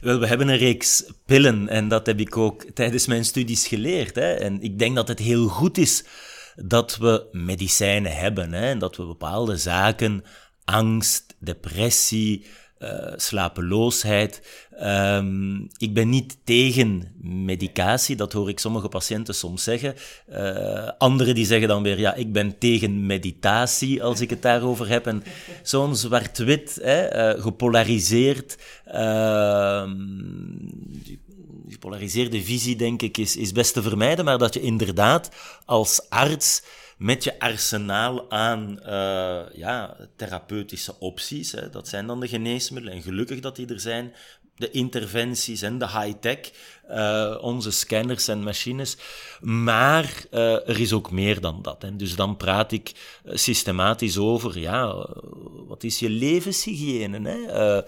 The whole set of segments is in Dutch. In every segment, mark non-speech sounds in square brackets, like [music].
Wel, we hebben een reeks pillen en dat heb ik ook tijdens mijn studies geleerd. Hè. En ik denk dat het heel goed is dat we medicijnen hebben hè, en dat we bepaalde zaken, angst, depressie, uh, slapeloosheid. Um, ik ben niet tegen medicatie, dat hoor ik sommige patiënten soms zeggen. Uh, anderen die zeggen dan weer, ja, ik ben tegen meditatie als ik het daarover heb. En zo'n zwart-wit, uh, gepolariseerd, uh, gepolariseerde visie, denk ik, is, is best te vermijden. Maar dat je inderdaad als arts met je arsenaal aan uh, ja, therapeutische opties. Hè. Dat zijn dan de geneesmiddelen. En gelukkig dat die er zijn. De interventies en de high-tech, uh, onze scanners en machines. Maar uh, er is ook meer dan dat. Hè. Dus dan praat ik systematisch over, ja, wat is je levenshygiëne? Hè?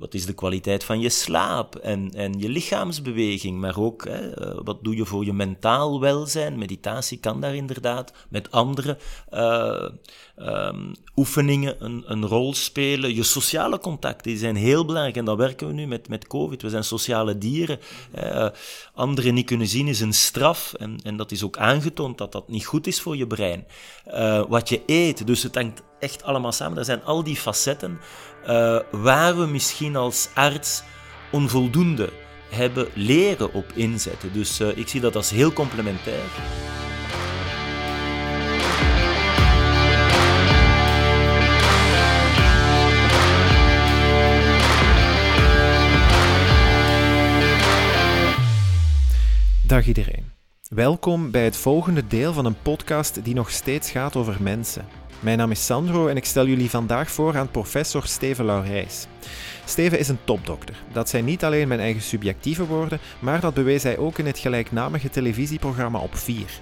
Wat is de kwaliteit van je slaap en, en je lichaamsbeweging, maar ook hè, eh, wat doe je voor je mentaal welzijn. Meditatie kan daar inderdaad met andere uh, um, oefeningen een, een rol spelen. Je sociale contacten zijn heel belangrijk en dat werken we nu met, met COVID. We zijn sociale dieren. Uh, anderen niet kunnen zien is een straf en, en dat is ook aangetoond dat dat niet goed is voor je brein. Uh, wat je eet, dus het hangt echt allemaal samen. Er zijn al die facetten uh, waar we misschien als arts onvoldoende hebben leren op inzetten. Dus ik zie dat als heel complementair. Dag iedereen. Welkom bij het volgende deel van een podcast die nog steeds gaat over mensen. Mijn naam is Sandro en ik stel jullie vandaag voor aan professor Steven Laurijs. Steven is een topdokter. Dat zijn niet alleen mijn eigen subjectieve woorden, maar dat bewees hij ook in het gelijknamige televisieprogramma Op 4.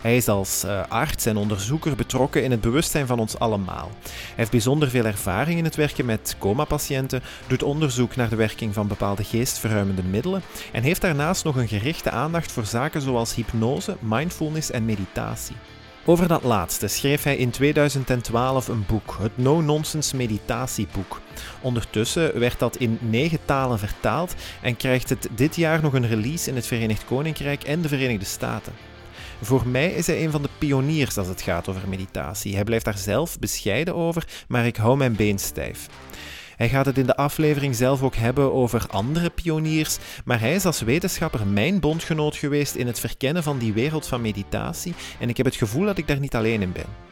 Hij is als uh, arts en onderzoeker betrokken in het bewustzijn van ons allemaal. Hij heeft bijzonder veel ervaring in het werken met coma-patiënten, doet onderzoek naar de werking van bepaalde geestverruimende middelen en heeft daarnaast nog een gerichte aandacht voor zaken zoals hypnose, mindfulness en meditatie. Over dat laatste schreef hij in 2012 een boek, het No-Nonsense Meditatieboek. Ondertussen werd dat in negen talen vertaald en krijgt het dit jaar nog een release in het Verenigd Koninkrijk en de Verenigde Staten. Voor mij is hij een van de pioniers als het gaat over meditatie. Hij blijft daar zelf bescheiden over, maar ik hou mijn been stijf. Hij gaat het in de aflevering zelf ook hebben over andere pioniers, maar hij is als wetenschapper mijn bondgenoot geweest in het verkennen van die wereld van meditatie en ik heb het gevoel dat ik daar niet alleen in ben.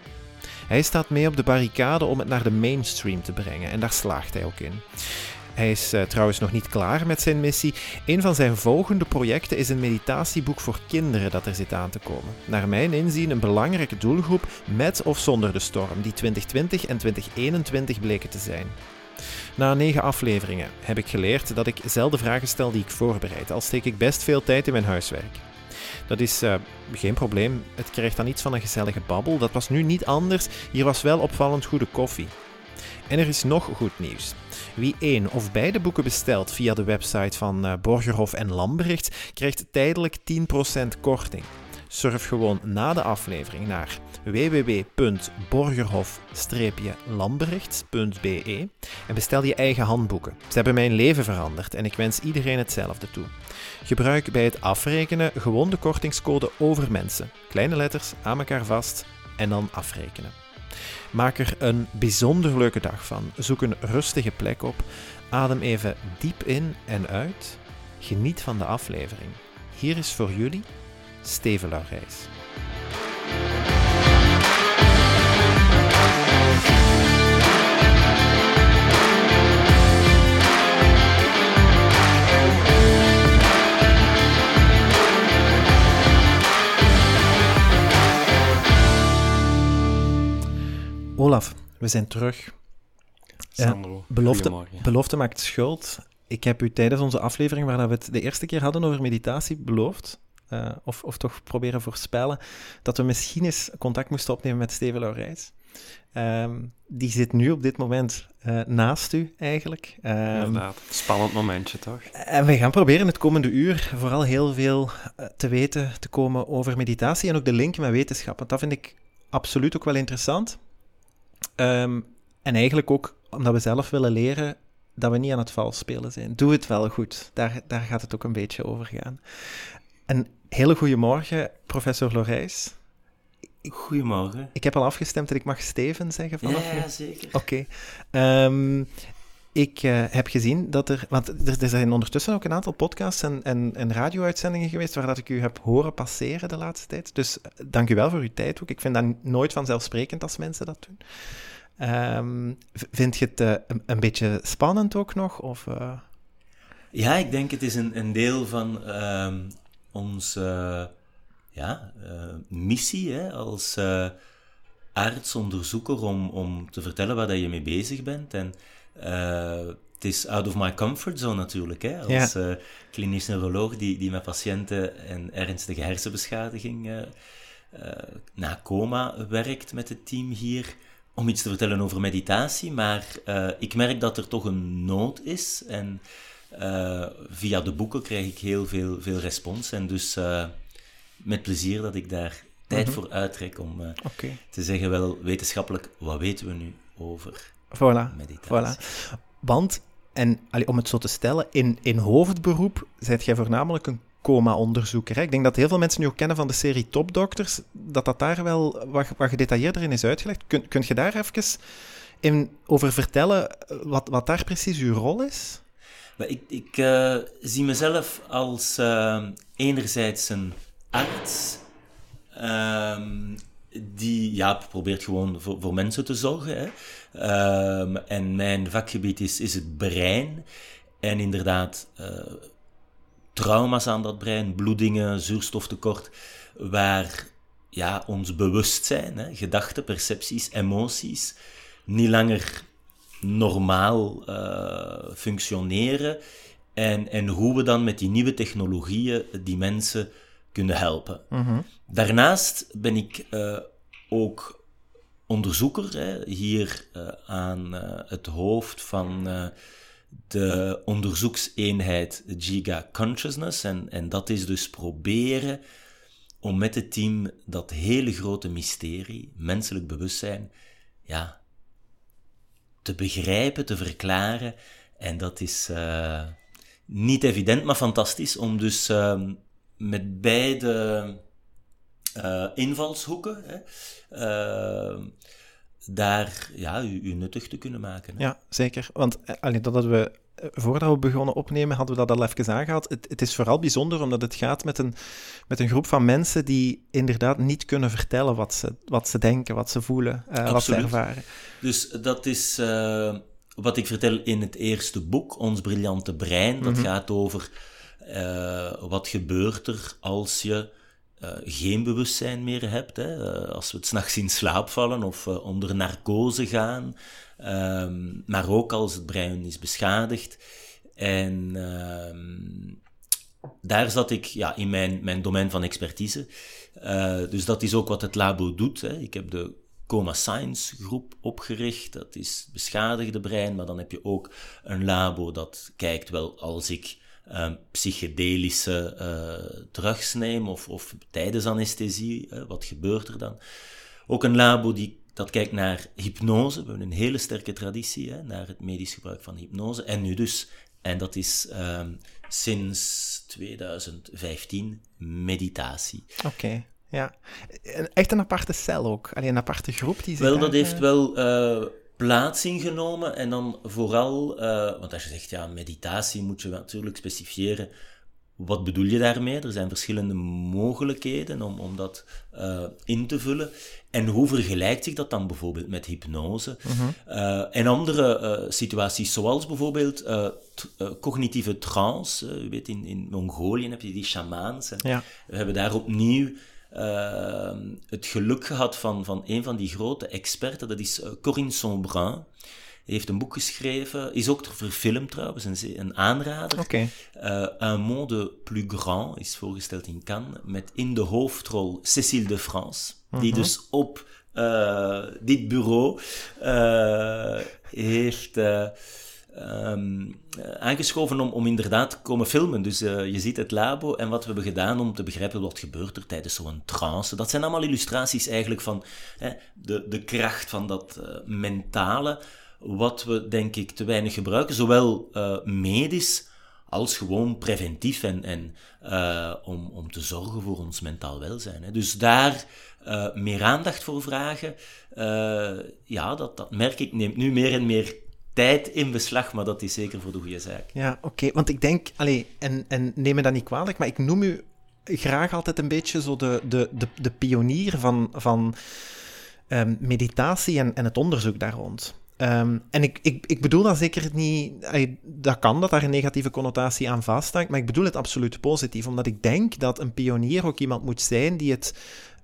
Hij staat mee op de barricade om het naar de mainstream te brengen en daar slaagt hij ook in. Hij is uh, trouwens nog niet klaar met zijn missie. Een van zijn volgende projecten is een meditatieboek voor kinderen dat er zit aan te komen. Naar mijn inzien een belangrijke doelgroep met of zonder de storm, die 2020 en 2021 bleken te zijn. Na negen afleveringen heb ik geleerd dat ik zelden vragen stel die ik voorbereid, al steek ik best veel tijd in mijn huiswerk. Dat is uh, geen probleem, het krijgt dan iets van een gezellige babbel. Dat was nu niet anders, hier was wel opvallend goede koffie. En er is nog goed nieuws. Wie één of beide boeken bestelt via de website van uh, Borgerhof en Lambrecht, krijgt tijdelijk 10% korting. Surf gewoon na de aflevering naar www.borgerhof-lambrechts.be en bestel je eigen handboeken. Ze hebben mijn leven veranderd en ik wens iedereen hetzelfde toe. Gebruik bij het afrekenen gewoon de kortingscode OVERMENSEN. Kleine letters aan elkaar vast en dan afrekenen. Maak er een bijzonder leuke dag van. Zoek een rustige plek op. Adem even diep in en uit. Geniet van de aflevering. Hier is voor jullie Steven Laurijs. Olaf, we zijn terug. Sandro, belofte, belofte maakt schuld. Ik heb u tijdens onze aflevering, waar we het de eerste keer hadden over meditatie, beloofd, uh, of, of toch proberen voorspellen, dat we misschien eens contact moesten opnemen met Steven Laurijs. Um, die zit nu op dit moment uh, naast u, eigenlijk. Um, Inderdaad, spannend momentje, toch? En we gaan proberen het komende uur vooral heel veel uh, te weten te komen over meditatie en ook de link met wetenschap. Want dat vind ik absoluut ook wel interessant. Um, en eigenlijk ook omdat we zelf willen leren dat we niet aan het vals spelen zijn. Doe het wel goed. Daar, daar gaat het ook een beetje over gaan. Een hele goede morgen, professor Lorijs. Goedemorgen. Ik heb al afgestemd dat ik mag Steven zeggen vanaf ja, zeker. Oké. Ehm, ik eh, heb gezien dat er... Want er, er zijn ondertussen ook een aantal podcasts en, en, en radio-uitzendingen geweest waar dat ik u heb horen passeren de laatste tijd. Dus eh, dank u wel voor uw tijd ook. Ik vind dat nooit vanzelfsprekend als mensen dat doen. Ehm, vind je het eh, een, een beetje spannend ook nog? Of, eh, Ja, ik denk het is een, een deel van ehm onze ja, eh, missie hè, als arts-onderzoeker om, om te vertellen waar dat je mee bezig bent. En het is out of my comfort zone natuurlijk. Hè, als eh, klinisch neuroloog die, die met patiënten en ernstige hersenbeschadiging na coma werkt met het team hier om iets te vertellen over meditatie. Maar eh, ik merk dat er toch een nood is en eh, via de boeken krijg ik heel veel, veel respons. En dus eh, met plezier dat ik daar tijd voor uittrek om te zeggen, wel wetenschappelijk, wat weten we nu over Voilà. meditatie? Voilà. Want, en allee, om het zo te stellen, in, in hoofdberoep zijt jij voornamelijk een coma-onderzoeker. Ik denk dat heel veel mensen nu ook kennen van de serie Topdokters, dat dat daar wel wat, wat gedetailleerder in is uitgelegd. Kun, kunt je daar even in, over vertellen eh, wat, wat daar precies uw rol is? Ik, ik eh, zie mezelf als eh, enerzijds een arts ehm, die ja, probeert gewoon voor, voor mensen te zorgen. Hè. Ehm, en mijn vakgebied is, is het brein. En inderdaad, trauma's aan dat brein, bloedingen, zuurstoftekort, waar ja, ons bewustzijn, hè, gedachten, percepties, emoties niet langer normaal eh, functioneren en, en hoe we dan met die nieuwe technologieën die mensen kunnen helpen. Daarnaast ben ik eh, ook onderzoeker, hè, hier eh, aan het hoofd van de onderzoekseenheid Giga Consciousness. En, en dat is dus proberen om met het team dat hele grote mysterie, menselijk bewustzijn, ja, te begrijpen, te verklaren. En dat is eh, niet evident, maar fantastisch om dus eh, met beide eh, invalshoeken hè, eh, daar ja, u, u nuttig te kunnen maken. hè. Ja, zeker. Want eh, allee, dat hadden we, eh, voordat we begonnen opnemen, hadden we dat al even aangehaald. Het, het is vooral bijzonder omdat het gaat met een, met een groep van mensen die inderdaad niet kunnen vertellen wat ze, wat ze denken, wat ze voelen, eh, wat ze ervaren. Dus dat is wat ik vertel in het eerste boek, Ons Briljante Brein. Dat gaat over eh, wat gebeurt er als je eh, geen bewustzijn meer hebt. Hè? Eh, als we het s'nachts in slaap vallen of eh, onder narcose gaan. Ehm, maar ook als het brein is beschadigd. En ehm, daar zat ik ja, in mijn, mijn domein van expertise. Dus dat is ook wat het labo doet. Hè. Ik heb de Coma Science groep opgericht. Dat is beschadigde brein, maar dan heb je ook een labo dat kijkt wel als ik eh, psychedelische eh, drugs neem of, of tijdens anesthesie, wat gebeurt er dan? Ook een labo die dat kijkt naar hypnose. We hebben een hele sterke traditie hè, naar het medisch gebruik van hypnose. En nu dus, en dat is ehm, sinds 2015, meditatie. Oké, ja. Echt een aparte cel ook. Alleen een aparte groep die zich Wel, dat heeft eh, wel eh, plaats ingenomen. En dan vooral, eh, want als je zegt ja, meditatie, moet je natuurlijk specifieren. Wat bedoel je daarmee? Er zijn verschillende mogelijkheden om, om dat eh, in te vullen. En hoe vergelijkt zich dat dan bijvoorbeeld met hypnose? Eh, en andere situaties, zoals bijvoorbeeld cognitieve trance. Je weet, in, in Mongolië heb je die shamaans. En Ja. we hebben daar opnieuw eh, het geluk gehad van, van een van die grote experten, dat is eh, Corinne Sombrun. Die heeft een boek geschreven, is ook verfilmd trouwens, een, een aanrader. Oké. Eh, Un monde plus grand is voorgesteld in Cannes, met in de hoofdrol Cécile de France, die dus op eh, dit bureau heeft eh, ehm, eh, aangeschoven om, om inderdaad te komen filmen. Dus eh, je ziet het labo en wat we hebben gedaan om te begrijpen wat gebeurt er tijdens zo'n trance. Dat zijn allemaal illustraties eigenlijk van hè, de, de kracht van dat eh, mentale, wat we denk ik te weinig gebruiken, zowel medisch als gewoon preventief en, en om, om te zorgen voor ons mentaal welzijn. Hè. Dus daar meer aandacht voor vragen, ja, dat, dat merk ik, neemt nu meer en meer tijd in beslag, maar dat is zeker voor de goede zaak. Ja, oké. Want ik denk, allee, en, en neem me dat niet kwalijk, maar ik noem u graag altijd een beetje zo de, de, de, pionier van, van um, meditatie en, en het onderzoek daar rond. Um, en ik, ik, ik bedoel dat zeker niet... Dat kan, dat daar een negatieve connotatie aan vasthangt, maar ik bedoel het absoluut positief, omdat ik denk dat een pionier ook iemand moet zijn die het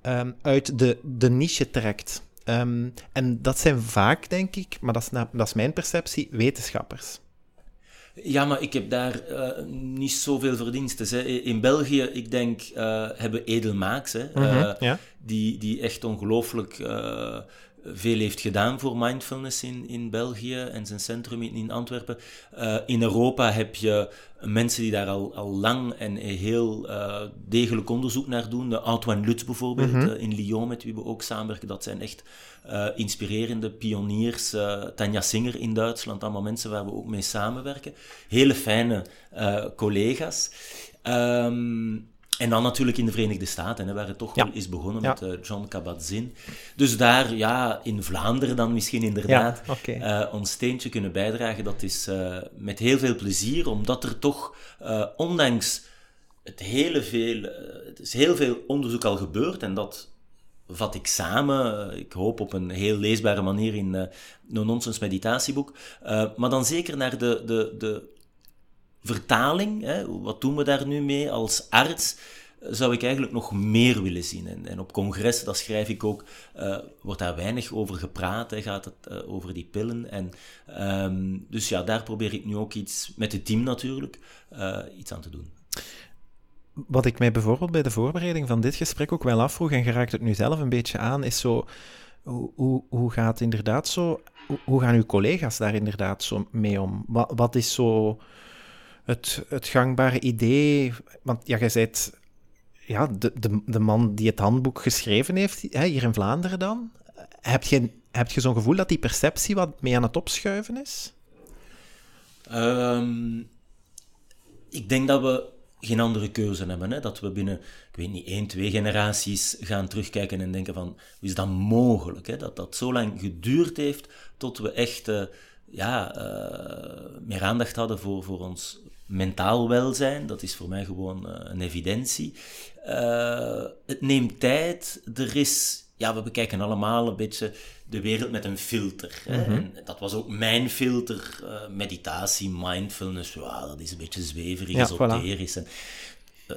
um, uit de, de niche trekt. Um, en dat zijn vaak, denk ik, maar dat is, dat is mijn perceptie, wetenschappers. Ja, maar ik heb daar uh, niet zoveel verdiensten. Hè. In België, ik denk, uh, hebben Edelmaaks, hè, mm -hmm, uh, ja. die, die echt ongelooflijk veel heeft gedaan voor mindfulness in, in België en zijn centrum in, in Antwerpen. Uh, in Europa heb je mensen die daar al, al lang en heel uh, degelijk onderzoek naar doen. De Antoine Lutz bijvoorbeeld mm -hmm. uh, in Lyon, met wie we ook samenwerken. Dat zijn echt inspirerende pioniers. Tanja Singer in Duitsland, allemaal mensen waar we ook mee samenwerken. Hele fijne collega's. Um, en dan natuurlijk in de Verenigde Staten, hè, waar het toch ja. wel is begonnen ja. met uh, John Kabat-Zinn. Dus daar, ja, in Vlaanderen dan misschien inderdaad, ja, okay. uh, ons steentje kunnen bijdragen. Dat is uh, met heel veel plezier, omdat er toch, ondanks het hele veel, het is heel veel onderzoek al gebeurd en dat vat ik samen, ik hoop op een heel leesbare manier in No Nonsense meditatieboek, maar dan zeker naar de, de, de vertaling, hè, wat doen we daar nu mee als arts, zou ik eigenlijk nog meer willen zien. En, en op congressen, dat schrijf ik ook, uh, wordt daar weinig over gepraat, hè, gaat het uh, over die pillen. En, um, dus ja, daar probeer ik nu ook iets, met het team natuurlijk, uh, iets aan te doen. Wat ik mij bijvoorbeeld bij de voorbereiding van dit gesprek ook wel afvroeg, en geraakt het nu zelf een beetje aan, is zo, hoe, hoe, hoe gaat inderdaad zo, hoe, hoe gaan uw collega's daar inderdaad zo mee om? Wat, wat is zo het, het gangbare idee. Want ja, jij bent ja, de, de, de man die het handboek geschreven heeft, hè, hier in Vlaanderen dan. Heb je, heb je zo'n gevoel dat die perceptie wat mee aan het opschuiven is? Um, ik denk dat we geen andere keuze hebben. Hè? Dat we binnen, ik weet niet, één, twee generaties gaan terugkijken en denken van, hoe is dat mogelijk? Hè? Dat dat zo lang geduurd heeft tot we echt uh, ja, uh, meer aandacht hadden voor, voor ons mentaal welzijn. Dat is voor mij gewoon uh, een evidentie. Uh, het neemt tijd. Er is, ja, we bekijken allemaal een beetje de wereld met een filter. Hè? Mm -hmm. En dat was ook mijn filter. Uh, meditatie, mindfulness, wow, dat is een beetje zweverig, ja, esoterisch. Voilà. En,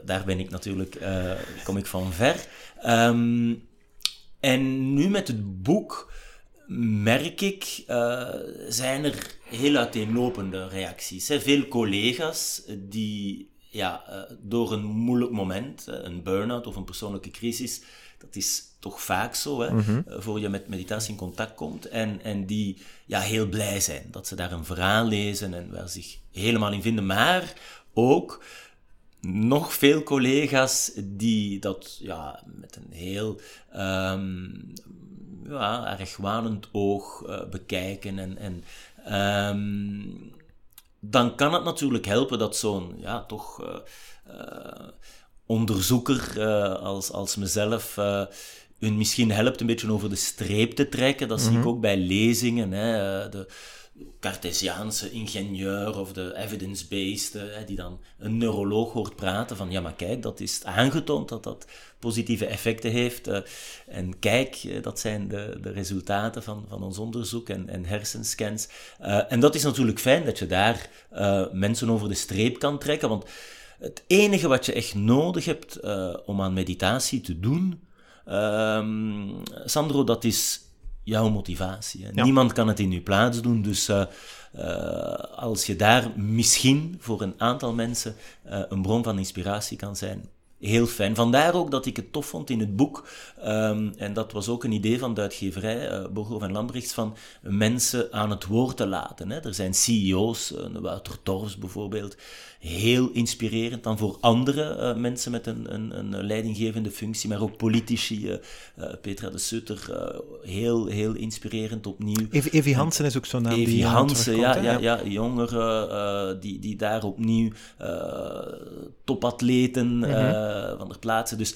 daar ben ik natuurlijk, kom ik van ver. Um, en nu met het boek merk ik, uh, zijn er heel uiteenlopende reacties. Hè. Veel collega's die ja, uh, door een moeilijk moment, een burn-out of een persoonlijke crisis, dat is toch vaak zo, hè, mm -hmm. voor je met meditatie in contact komt, en, en die ja, heel blij zijn dat ze daar een verhaal lezen en waar zich helemaal in vinden, maar ook nog veel collega's die dat ja, met een heel um, ja, argwanend oog uh, bekijken. En, en um, dan kan het natuurlijk helpen dat zo'n ja, toch uh, uh, onderzoeker als, als mezelf hun misschien helpt een beetje over de streep te trekken. Dat mm -hmm. zie ik mhm. ook bij lezingen. Hè, de, Cartesiaanse ingenieur of de evidence-based, die dan een neuroloog hoort praten van ja, maar kijk, dat is aangetoond dat dat positieve effecten heeft. Uh, en kijk, uh, dat zijn de, de resultaten van, van ons onderzoek en, en hersenscans. en dat is natuurlijk fijn dat je daar mensen over de streep kan trekken, want het enige wat je echt nodig hebt om aan meditatie te doen, ehm, Sandro, dat is jouw motivatie. Ja. Niemand kan het in je plaats doen, dus uh, uh, als je daar misschien voor een aantal mensen uh, een bron van inspiratie kan zijn, heel fijn. Vandaar ook dat ik het tof vond in het boek, ehm, en dat was ook een idee van de uitgeverij, uh, Bogo en Lambrechts, van mensen aan het woord te laten. Hè. Er zijn CEO's, uh, Wouter Torfs bijvoorbeeld, heel inspirerend dan voor andere uh, mensen met een, een, een, leidinggevende functie, maar ook politici. Uh, Petra de Sutter, heel, heel inspirerend opnieuw. Evi, Evi Hansen is ook zo'n naam Evi die Hansen, ja, ja, ja, jongeren die, die daar opnieuw topatleten mm -hmm. Van der plaatsen. Dus,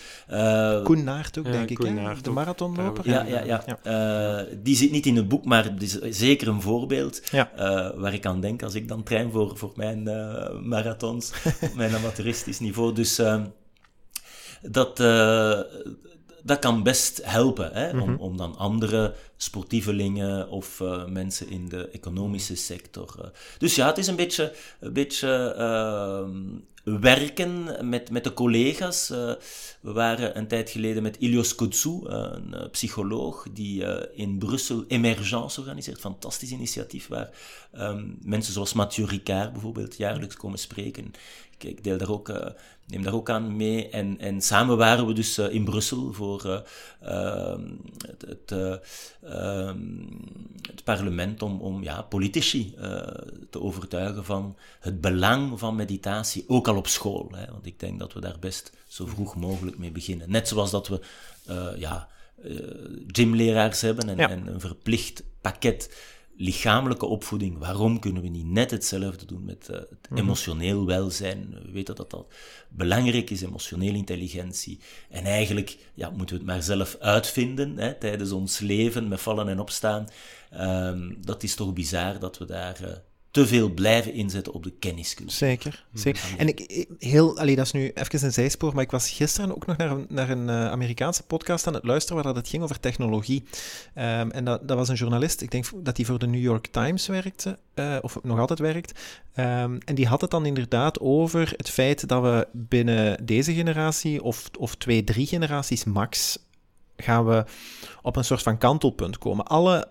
Koen Naert ook, denk ik, hè? de marathonloper. Ja, ja, ja. ja. die zit niet in het boek, maar het is zeker een voorbeeld ja. waar ik aan denk als ik dan train voor, voor mijn marathon marathons [laughs] op mijn amateuristisch niveau. Dus uh, dat, uh, dat kan best helpen hè, om, om dan andere sportievelingen of uh, mensen in de economische sector. Dus ja, het is een beetje, een beetje werken met, met de collega's. Uh, we waren een tijd geleden met Ilios Koutsou, een psycholoog, die in Brussel Emergence organiseert. Fantastisch initiatief waar um, mensen zoals Mathieu Ricard bijvoorbeeld jaarlijks komen spreken. Ik, ik deel daar ook, neem daar ook aan mee. En, en samen waren we dus in Brussel voor ehm, het, het, ehm, het, parlement om, om ja, politici te overtuigen van het belang van meditatie, ook al op school. Hè, want ik denk dat we daar best zo vroeg mogelijk mee beginnen. Net zoals dat we ja, gymleraars hebben en, ja. en, een verplicht pakket lichamelijke opvoeding. Waarom kunnen we niet net hetzelfde doen met uh, het Mhm. emotioneel welzijn? We weten dat dat belangrijk is, emotionele intelligentie. En eigenlijk ja, moeten we het maar zelf uitvinden hè, tijdens ons leven, met vallen en opstaan. Um, dat is toch bizar dat we daar te veel blijven inzetten op de kenniskunde. Zeker. zeker. En ik, heel, allee, dat is nu even een zijspoor, maar ik was gisteren ook nog naar een, naar een uh, Amerikaanse podcast aan het luisteren waar dat het ging over technologie. Um, en dat, dat was een journalist, ik denk dat hij voor de New York Times werkte, uh, of nog altijd werkt. Um, en die had het dan inderdaad over het feit dat we binnen deze generatie, of, of twee, drie generaties max, gaan we op een soort van kantelpunt komen. Alle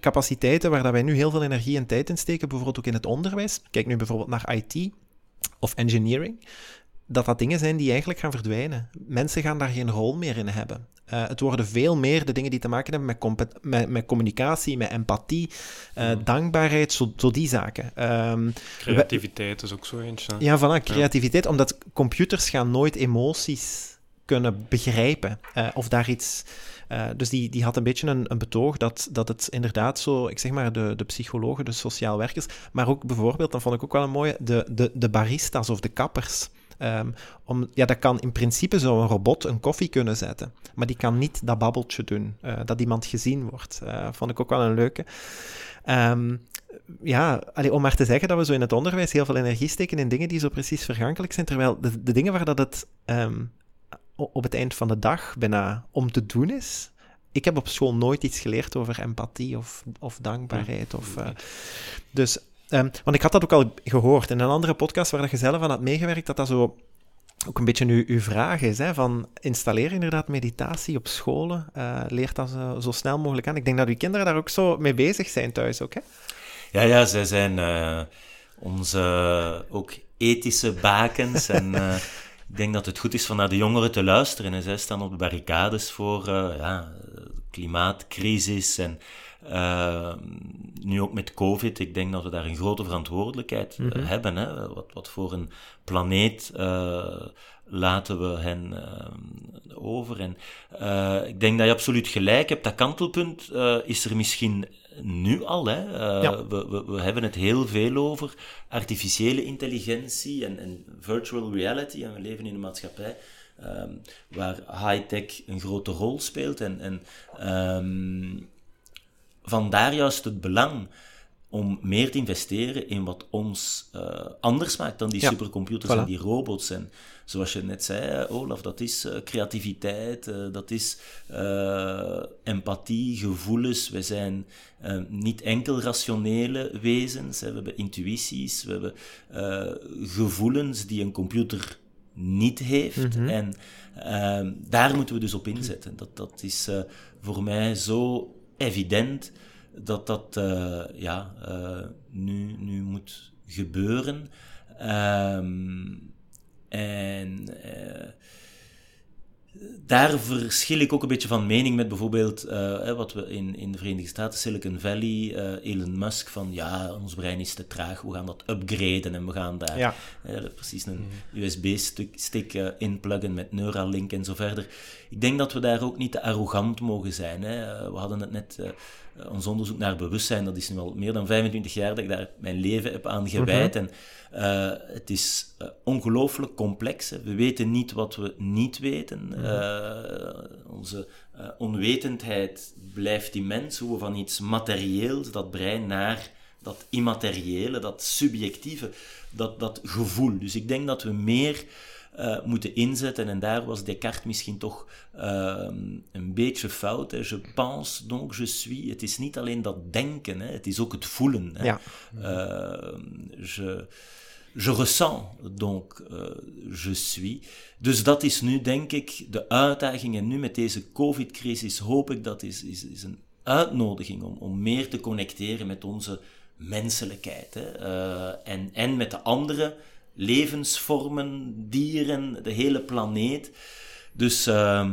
capaciteiten waar dat wij nu heel veel energie en tijd in steken, bijvoorbeeld ook in het onderwijs. Kijk nu bijvoorbeeld naar IT of engineering. Dat dat dingen zijn die eigenlijk gaan verdwijnen. Mensen gaan daar geen rol meer in hebben. Uh, het worden veel meer de dingen die te maken hebben met, met, met communicatie, met empathie, uh, mm. dankbaarheid, zo, zo, die zaken. Um, creativiteit is ook zo eentje. Ja, voilà, creativiteit, ja. omdat computers gaan nooit emoties kunnen begrijpen uh, of daar iets... Uh, dus die, die had een beetje een, een, betoog dat, dat het inderdaad zo, ik zeg maar, de, de psychologen, de sociaal werkers, maar ook bijvoorbeeld, dat vond ik ook wel een mooie, de, de, de baristas of de kappers. Um, om, ja, dat kan in principe zo een robot een koffie kunnen zetten, maar die kan niet dat babbeltje doen, uh, dat iemand gezien wordt. Vond ik ook wel een leuke. Um, ja, om maar te zeggen dat we zo in het onderwijs heel veel energie steken in dingen die zo precies vergankelijk zijn, terwijl de, de dingen waar dat het um, op het eind van de dag bijna om te doen is. Ik heb op school nooit iets geleerd over empathie of, of dankbaarheid. Of, uh, dus, um, want ik had dat ook al gehoord in een andere podcast waar dat je zelf aan had meegewerkt, dat dat zo ook een beetje uw, uw vraag is, hè, van installeer inderdaad meditatie op scholen, uh, leert dat zo, zo, snel mogelijk aan. Ik denk dat uw kinderen daar ook zo mee bezig zijn thuis ook, hè? Ja, ja, zij zijn uh, onze ook ethische bakens en... [laughs] Ik denk dat het goed is van naar de jongeren te luisteren. En zij staan op de barricades voor uh, ja, klimaatcrisis en uh, nu ook met COVID. Ik denk dat we daar een grote verantwoordelijkheid mm -hmm. hebben. Hè? Wat, wat voor een planeet uh, laten we hen over? En ik denk dat je absoluut gelijk hebt. Dat kantelpunt is er misschien nu al. Hè. Uh, ja. we, we, we, hebben het heel veel over artificiële intelligentie en, en virtual reality. En we leven in een maatschappij um, waar high-tech een grote rol speelt. En, en um, vandaar juist het belang om meer te investeren in wat ons uh, anders maakt dan die ja. supercomputers voilà. en die robots. En zoals je net zei, Olaf, dat is uh, creativiteit, uh, dat is empathie, gevoelens. We zijn niet enkel rationele wezens, hè. we hebben intuïties, we hebben gevoelens die een computer niet heeft. Mhm. Mm -hmm. En daar moeten we dus op inzetten. Dat, dat is voor mij zo evident dat dat uh, ja, uh, nu, nu moet gebeuren. Um, en uh, daar verschil ik ook een beetje van mening met bijvoorbeeld uh, wat we in, in de Verenigde Staten, Silicon Valley, uh, Elon Musk, van ja, ons brein is te traag, we gaan dat upgraden en we gaan daar ja. precies een mhm. USB-stick inpluggen met Neuralink en zo verder. Ik denk dat we daar ook niet te arrogant mogen zijn. Hè. we hadden het net uh, ons onderzoek naar bewustzijn, dat is nu al meer dan 25 jaar dat ik daar mijn leven heb aan gewijd. Mhm. En uh, het is uh, ongelooflijk complex. Hè. We weten niet wat we niet weten. Mhm. onze onwetendheid blijft immens, hoe we van iets materieels, dat brein, naar dat immateriële, dat subjectieve, dat, dat gevoel. Dus ik denk dat we meer uh, moeten inzetten. En daar was Descartes misschien toch uh, een beetje fout. Hè. Je pense, donc je suis. Het is niet alleen dat denken, hè. het is ook het voelen. Hè. Ja. Uh, je, je ressens, donc je suis. Dus dat is nu, denk ik, de uitdaging. En nu met deze COVID-crisis hoop ik dat is, is, is een uitnodiging om, om meer te connecteren met onze menselijkheid. Hè. en, en met de andere levensvormen, dieren, de hele planeet. Dus uh,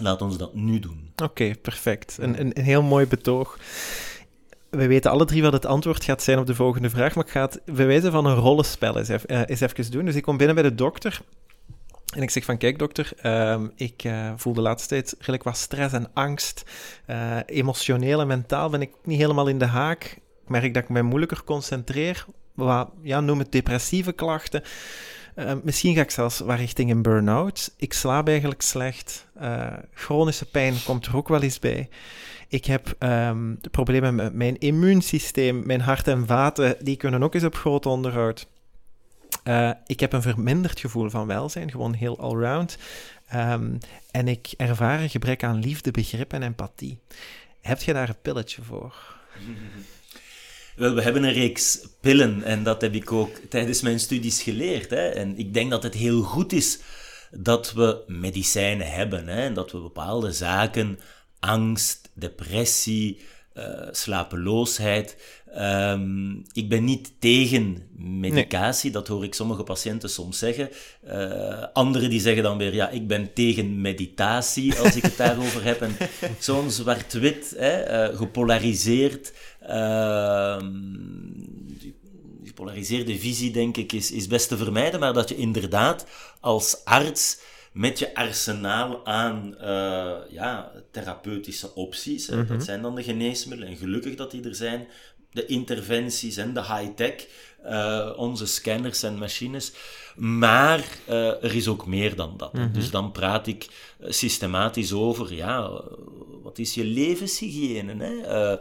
laat ons dat nu doen. Oké, perfect. Een, een, een, heel mooi betoog. We weten alle drie wat het antwoord gaat zijn op de volgende vraag, maar ik ga het bewijzen van een rollenspel eens, even, uh, eens even doen. Dus ik kom binnen bij de dokter en ik zeg van, kijk dokter, uh, ik uh, voel de laatste tijd redelijk wat stress en angst. Uh, emotioneel en mentaal ben ik niet helemaal in de haak. Ik merk dat ik mij moeilijker concentreer wat, ja, noem het depressieve klachten. Uh, misschien ga ik zelfs wat richting een burn-out. Ik slaap eigenlijk slecht. Uh, chronische pijn komt er ook wel eens bij. Ik heb de problemen met mijn immuunsysteem, mijn hart en vaten, die kunnen ook eens op groot onderhoud. Uh, ik heb een verminderd gevoel van welzijn, gewoon heel allround. Um, en ik ervaar een gebrek aan liefde, begrip en empathie. Heb je daar een pilletje voor? [laughs] Wel, we hebben een reeks pillen en dat heb ik ook tijdens mijn studies geleerd. Hè. En ik denk dat het heel goed is dat we medicijnen hebben hè, en dat we bepaalde zaken, angst, depressie, uh, slapeloosheid. Um, ik ben niet tegen medicatie, dat hoor ik sommige patiënten soms zeggen. Uh, anderen die zeggen dan weer, ja, ik ben tegen meditatie als ik het [laughs] daarover heb. En zo'n zwart-wit, uh, gepolariseerd uh, die polariseerde visie, denk ik, is, is best te vermijden, maar dat je inderdaad als arts met je arsenaal aan uh, ja, therapeutische opties, hè, dat mhm. zijn dan de geneesmiddelen, en gelukkig dat die er zijn, de interventies en de high-tech, uh, onze scanners en machines. Maar uh, er is ook meer dan dat. Mm -hmm. Dus dan praat ik systematisch over, ja, wat is je levenshygiëne? Hè?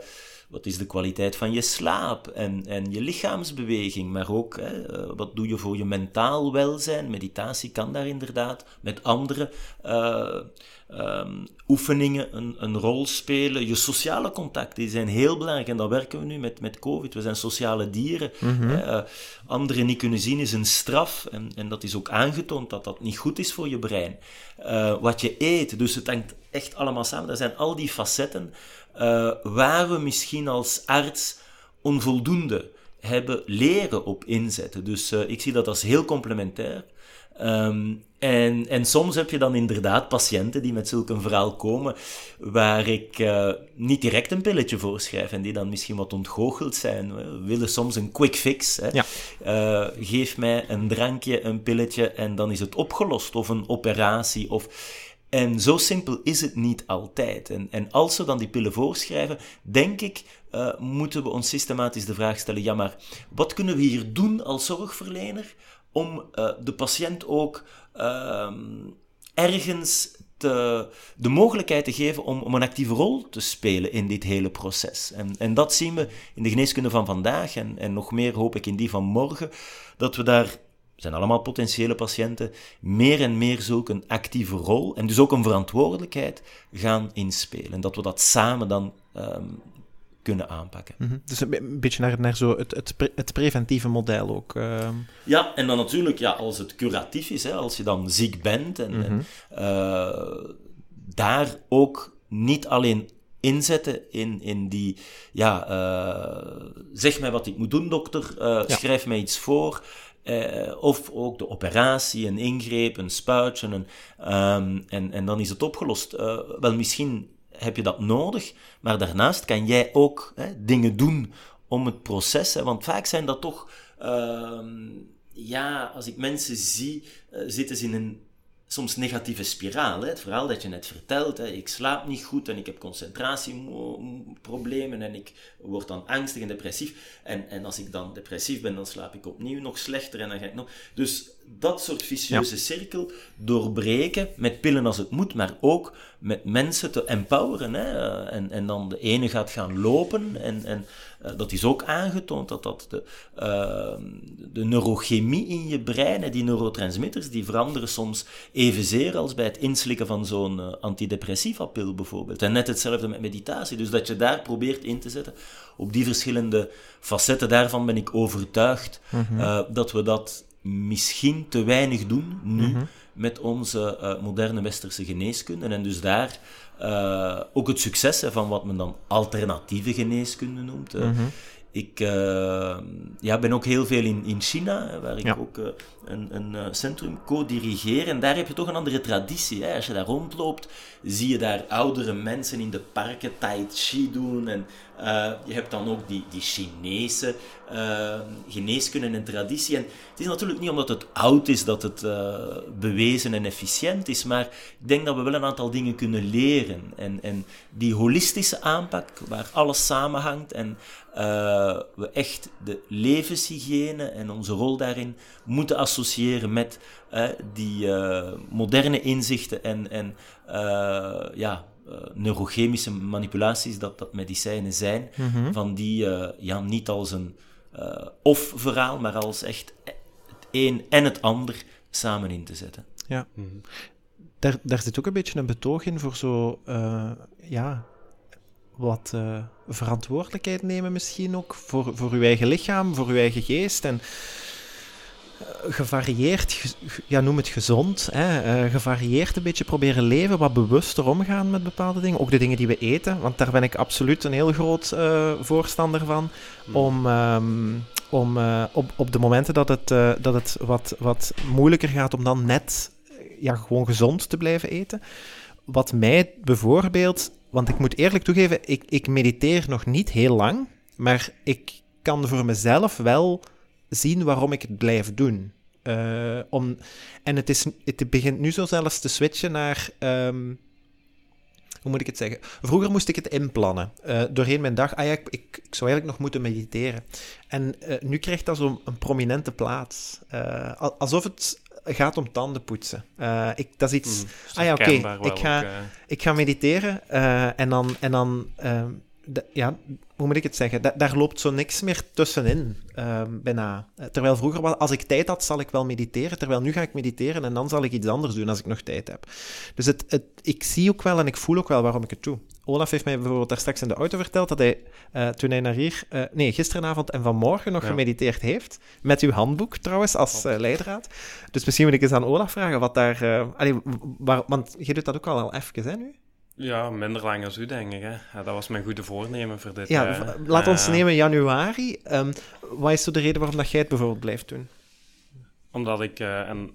Wat is de kwaliteit van je slaap en, en je lichaamsbeweging, maar ook hè, eh, wat doe je voor je mentaal welzijn. Meditatie kan daar inderdaad met andere uh, um, oefeningen een, een, rol spelen. Je sociale contacten die zijn heel belangrijk en dat werken we nu met, met COVID. We zijn sociale dieren. Mm -hmm. anderen niet kunnen zien is een straf en, en dat is ook aangetoond dat dat niet goed is voor je brein. Uh, wat je eet, dus het hangt echt allemaal samen. Er zijn al die facetten uh, waar we misschien als arts onvoldoende hebben leren op inzetten. Dus uh, ik zie dat als heel complementair. Um, en, en soms heb je dan inderdaad patiënten die met zulk een verhaal komen, waar ik uh, niet direct een pilletje voor schrijf en die dan misschien wat ontgoocheld zijn. We willen soms een quick fix. Hè. Ja. Uh, geef mij een drankje, een pilletje en dan is het opgelost. Of een operatie. Of... En zo simpel is het niet altijd. En, en als we dan die pillen voorschrijven, denk ik, uh, moeten we ons systematisch de vraag stellen: ja, maar wat kunnen we hier doen als zorgverlener om uh, de patiënt ook uh, ergens de mogelijkheid te geven om, om een actieve rol te spelen in dit hele proces? En, en dat zien we in de geneeskunde van vandaag en, en nog meer hoop ik in die van morgen, dat we daar zijn allemaal potentiële patiënten, meer en meer zulk een actieve rol en dus ook een verantwoordelijkheid gaan inspelen. En dat we dat samen dan um, kunnen aanpakken. Mm -hmm. Dus een beetje naar, naar zo het, het, pre het preventieve model ook. Uh... Ja, en dan natuurlijk, ja, als het curatief is, hè, als je dan ziek bent en, mm -hmm. en uh, daar ook niet alleen inzetten in, in die, ja, uh, zeg mij wat ik moet doen, dokter, ja. schrijf mij iets voor eh, of ook de operatie, een ingreep, een spuitje, ehm, en, en dan is het opgelost. Uh, wel, misschien heb je dat nodig, maar daarnaast kan jij ook hè, dingen doen om het proces, hè, want vaak zijn dat toch, ehm, ja, als ik mensen zie, uh, zitten ze in een soms negatieve spiraal. Hè? Het verhaal dat je net vertelt, hè? ik slaap niet goed en ik heb concentratieproblemen en ik word dan angstig en depressief. En, en als ik dan depressief ben, dan slaap ik opnieuw nog slechter en dan ga ik nog... Dus dat soort vicieuze cirkel doorbreken met pillen als het moet, maar ook met mensen te empoweren. Hè? En, en dan de ene gaat gaan lopen en, en dat is ook aangetoond dat dat de, uh, de neurochemie in je brein, die neurotransmitters, die veranderen soms evenzeer als bij het inslikken van zo'n uh, antidepressiva pil bijvoorbeeld. En net hetzelfde met meditatie. Dus dat je daar probeert in te zetten op die verschillende facetten, daarvan ben ik overtuigd mm -hmm. dat we dat misschien te weinig doen nu mm -hmm. met onze uh, moderne westerse geneeskunde. En dus daar uh, ook het succes hè, van wat men dan alternatieve geneeskunde noemt. Mm -hmm. Ik uh, ja, ben ook heel veel in, in China, waar ik ja. ook een, een centrum co-dirigeer. En daar heb je toch een andere traditie. Hè? Als je daar rondloopt, zie je daar oudere mensen in de parken tai chi doen. En uh, je hebt dan ook die, die Chinese uh, geneeskunde en traditie. En het is natuurlijk niet omdat het oud is dat het uh, bewezen en efficiënt is, maar ik denk dat we wel een aantal dingen kunnen leren. En, en die holistische aanpak, waar alles samenhangt en we echt de levenshygiëne en onze rol daarin moeten associëren met die moderne inzichten en, en ja, uh, neurochemische manipulaties dat, dat medicijnen zijn, mm -hmm. van die uh, ja, niet als een uh, of-verhaal, maar als echt het een en het ander samen in te zetten. Ja, -hmm. daar, daar zit ook een beetje een betoog in voor zo, ja, wat verantwoordelijkheid nemen misschien ook voor, voor uw eigen lichaam, voor uw eigen geest en gevarieerd, ja, noem het gezond, hè, uh, gevarieerd een beetje proberen leven, wat bewuster omgaan met bepaalde dingen. Ook de dingen die we eten, want daar ben ik absoluut een heel groot uh, voorstander van. Mm. Om, um, om uh, op, op de momenten dat het, dat het wat, wat moeilijker gaat om dan net ja, gewoon gezond te blijven eten. Wat mij bijvoorbeeld, want ik moet eerlijk toegeven, ik, ik mediteer nog niet heel lang, maar ik kan voor mezelf wel zien waarom ik het blijf doen. Uh, om, en het, is, het begint nu zo zelfs te switchen naar. Um, hoe moet ik het zeggen? Vroeger moest ik het inplannen. Uh, doorheen mijn dag. Ah ja, ik, ik, ik, zou eigenlijk nog moeten mediteren. En uh, nu krijgt dat zo'n een prominente plaats. alsof het gaat om tanden poetsen. ik, dat is iets. Mm, ah ja, oké. Okay. Ik, ga, ik ga mediteren en dan. En dan ehm, ja, hoe moet ik het zeggen? Da daar loopt zo niks meer tussenin, uh, bijna. Terwijl vroeger, was, als ik tijd had, zal ik wel mediteren. Terwijl nu ga ik mediteren en dan zal ik iets anders doen als ik nog tijd heb. Dus het, het, ik zie ook wel en ik voel ook wel waarom ik het doe. Olaf heeft mij bijvoorbeeld daar straks in de auto verteld dat hij, uh, toen hij naar hier, uh, nee, gisteravond en vanmorgen nog ja. gemediteerd heeft. Met uw handboek trouwens, als uh, leidraad. Dus misschien moet ik eens aan Olaf vragen wat daar. allee, waar, want je doet dat ook al, al even, hè, nu? Ja, minder lang als u, denk ik. Hè. Ja, dat was mijn goede voornemen voor dit ja, jaar. Laat ons nemen januari. Um, wat is zo de reden waarom dat jij het bijvoorbeeld blijft doen? Omdat ik, uh, en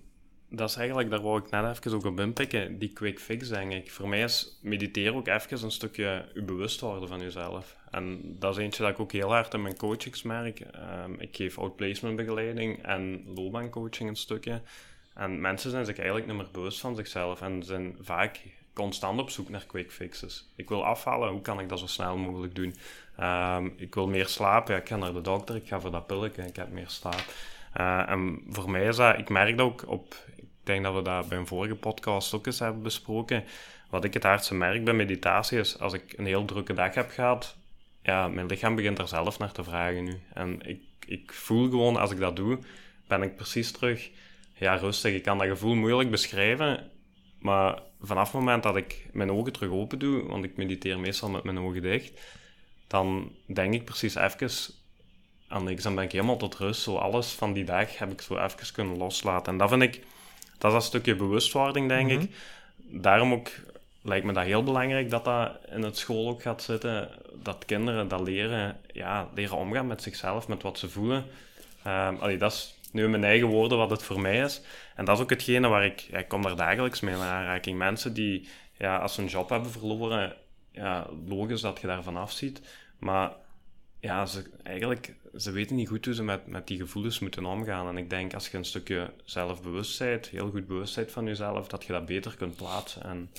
dat is eigenlijk, daar wou ik net even ook op inpikken, die quick fix, denk ik. Voor mij is mediteren ook even een stukje je bewust worden van jezelf. En dat is eentje dat ik ook heel hard in mijn coachings merk. Um, ik geef outplacement begeleiding en loopbaancoaching een stukje. En mensen zijn zich eigenlijk niet meer bewust van zichzelf en zijn vaak constant op zoek naar quick fixes. Ik wil afvallen, hoe kan ik dat zo snel mogelijk doen? Um, ik wil meer slapen, ik ga naar de dokter, ik ga voor dat pilletje, ik heb meer slaap. Uh, en voor mij is dat, ik merk dat ook op, ik denk dat we dat bij een vorige podcast ook eens hebben besproken. Wat ik het hardste merk bij meditatie is, als ik een heel drukke dag heb gehad, ja, mijn lichaam begint er zelf naar te vragen nu. En ik, ik voel gewoon, als ik dat doe, ben ik precies terug ja, rustig. Ik kan dat gevoel moeilijk beschrijven, maar vanaf het moment dat ik mijn ogen terug open doe, want ik mediteer meestal met mijn ogen dicht, dan denk ik precies even aan niks. Dan ben ik helemaal tot rust. Zo alles van die dag heb ik zo even kunnen loslaten. En dat vind ik, dat is een stukje bewustwording, denk mm -hmm. ik. Daarom ook lijkt me dat heel belangrijk dat dat in het school ook gaat zitten. Dat kinderen dat leren, ja, leren omgaan met zichzelf, met wat ze voelen. Um, allee, dat is nu in mijn eigen woorden wat het voor mij is. En dat is ook hetgene waar ik... Ik kom daar dagelijks mee in aanraking. Mensen die, ja, als ze een job hebben verloren... Ja, logisch dat je daarvan afziet. Maar ja, ze, eigenlijk, ze weten niet goed hoe ze met, met die gevoelens moeten omgaan. En ik denk, als je een stukje zelfbewustheid, heel goed bewustheid van jezelf, dat je dat beter kunt plaatsen. En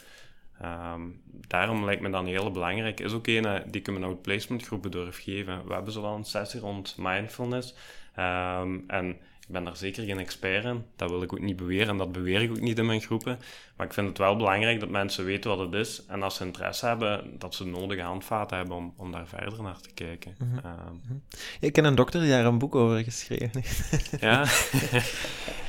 ehm, daarom lijkt me dan heel belangrijk. Is ook een die ik in mijn outplacement groepen durf geven. We hebben zowel een sessie rond mindfulness. Ehm, en ik ben daar zeker geen expert in. Dat wil ik ook niet beweren en dat beweer ik ook niet in mijn groepen. Maar ik vind het wel belangrijk dat mensen weten wat het is. En als ze interesse hebben, dat ze de nodige handvaten hebben om, om daar verder naar te kijken. Mm Ik ken een dokter die daar een boek over geschreven heeft. [laughs] ja,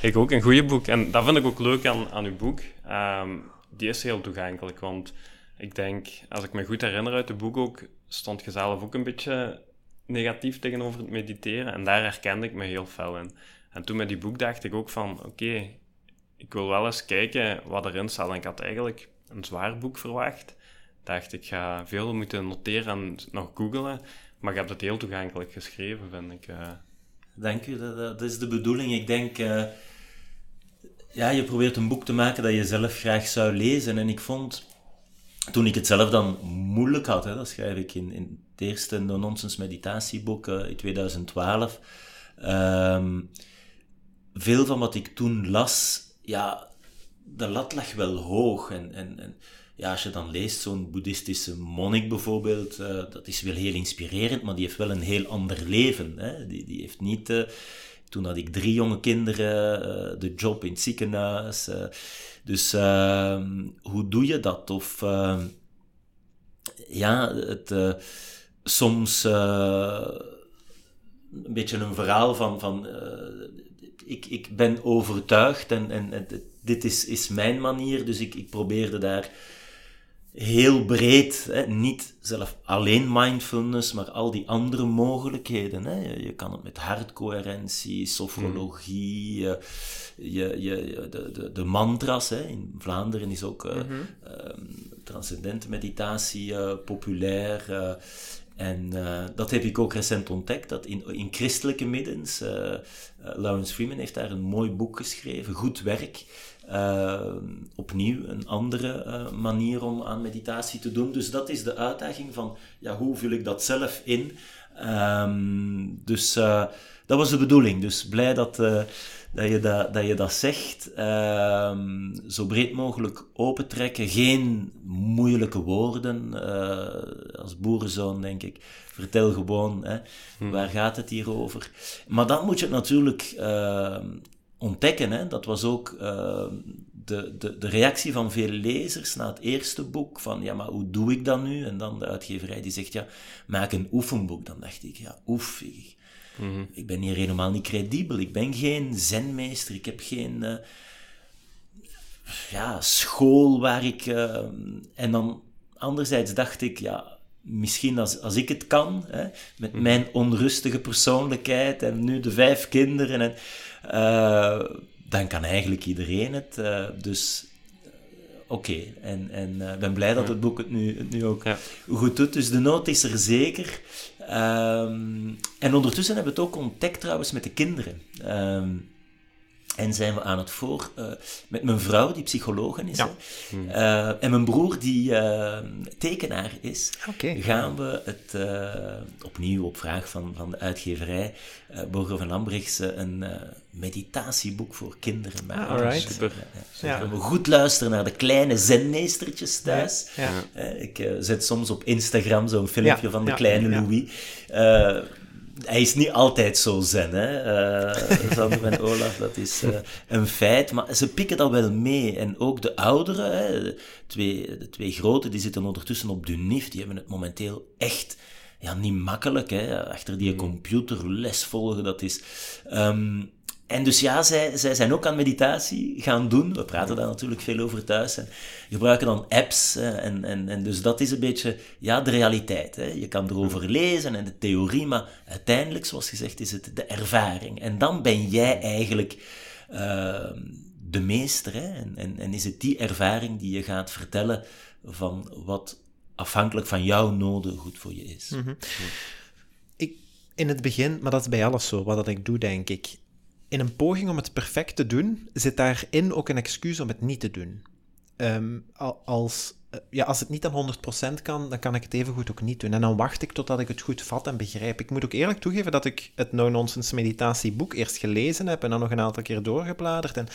ik ook. Een goede boek. En dat vind ik ook leuk aan, aan uw boek. Um, die is heel toegankelijk, want ik denk, als ik me goed herinner uit het boek ook, stond je zelf ook een beetje negatief tegenover het mediteren. En daar herkende ik me heel fel in. En toen met die boek dacht ik ook van, oké, ik wil wel eens kijken wat erin staat. En ik had eigenlijk een zwaar boek verwacht. Dacht ik ga veel moeten noteren en nog googelen. Maar je hebt het heel toegankelijk geschreven, vind ik. Uh... Dank u, dat, is de bedoeling. Ik denk, uh, ja, je probeert een boek te maken dat je zelf graag zou lezen. En ik vond, toen ik het zelf dan moeilijk had, hè, dat schrijf ik in, in het eerste no-nonsense meditatieboek uh, in 2012 veel van wat ik toen las, ja, de lat lag wel hoog. En, en, en ja, als je dan leest, zo'n boeddhistische monnik bijvoorbeeld, uh, dat is wel heel inspirerend, maar die heeft wel een heel ander leven. Hè? Die, die heeft niet... Uh, toen had ik drie jonge kinderen, uh, de job in het ziekenhuis. dus ehm, hoe doe je dat? Of ehm, ja, het, soms een beetje een verhaal van, van ik, ik ben overtuigd en, en, dit is, is mijn manier, dus ik, ik probeerde daar heel breed, hè, niet zelf alleen mindfulness, maar al die andere mogelijkheden. Hè. Je, kan het met hartcoherentie, sofrologie, mm. je, je, de, de, de mantras. Hè. In Vlaanderen is ook uh, transcendente meditatie uh, populair. Uh, en dat heb ik ook recent ontdekt, dat in, in christelijke middens, Lawrence Freeman heeft daar een mooi boek geschreven, Goed Werk. Uh, opnieuw een andere manier om aan meditatie te doen. Dus dat is de uitdaging van, ja, hoe vul ik dat zelf in? Um, dus dat was de bedoeling. Dus blij dat dat je dat, dat, je dat zegt. Ehm, zo breed mogelijk opentrekken. Geen moeilijke woorden. Als boerenzoon, denk ik. Vertel gewoon, hè, hmm. waar gaat het hier over? Maar dan moet je het natuurlijk uh, ontdekken. Hè. Dat was ook uh, de, de, de reactie van veel lezers na het eerste boek. Van, ja, maar hoe doe ik dat nu? En dan de uitgeverij die zegt, ja, maak een oefenboek. Dan dacht ik, ja, oef. Ik ben hier helemaal niet credibel. Ik ben geen zenmeester. Ik heb geen uh, ja, school waar ik. Uh, en dan anderzijds dacht ik, ja, misschien als, als ik het kan, hè, met mhm. mijn onrustige persoonlijkheid en nu de vijf kinderen, en, uh, dan kan eigenlijk iedereen het. dus oké. En, en ik ben blij dat het boek het nu, het nu ook goed doet. Dus de nood is er zeker. Um, en ondertussen hebben we het ook ontdekt trouwens met de kinderen. Um, en zijn we aan het voor uh, met mijn vrouw, die psycholoog is, ja. uh, en mijn broer, die uh, tekenaar is, okay. gaan we het opnieuw op vraag van, van de uitgeverij Borger van Lambrechtse een meditatieboek voor kinderen maken. Ah, right. Super. Ja, ja. we goed luisteren naar de kleine zenmeestertjes thuis. Ja. ik zet soms op Instagram zo'n filmpje van de kleine Louis hij is niet altijd zo zen, hè. Uh, Sander en Olaf, dat is uh, een feit. Maar ze pikken dat wel mee. En ook de ouderen, hè, de, twee, de twee grote, die zitten ondertussen op de NIF. Die hebben het momenteel echt ja, niet makkelijk. Hè. Achter die computer les volgen, dat is... Um, en dus ja, zij, zij zijn ook aan meditatie gaan doen. We praten daar natuurlijk veel over thuis. En gebruiken dan apps. En, en, en dus dat is een beetje ja, de realiteit. Hè. Je kan erover lezen en de theorie, maar uiteindelijk, zoals gezegd, is het de ervaring. En dan ben jij eigenlijk uh, de meester. Hè. En, en, en is het die ervaring die je gaat vertellen van wat afhankelijk van jouw noden goed voor je is. Mm Ik, in het begin, maar dat is bij alles zo, wat dat ik doe, denk ik in een poging om het perfect te doen, zit daarin ook een excuus om het niet te doen. Ehm, als, eh, ja, als het niet dan 100% kan, dan kan ik het even goed ook niet doen. En dan wacht ik totdat ik het goed vat en begrijp. Ik moet ook eerlijk toegeven dat ik het no-nonsense meditatieboek eerst gelezen heb en dan nog een aantal keer doorgebladerd. En,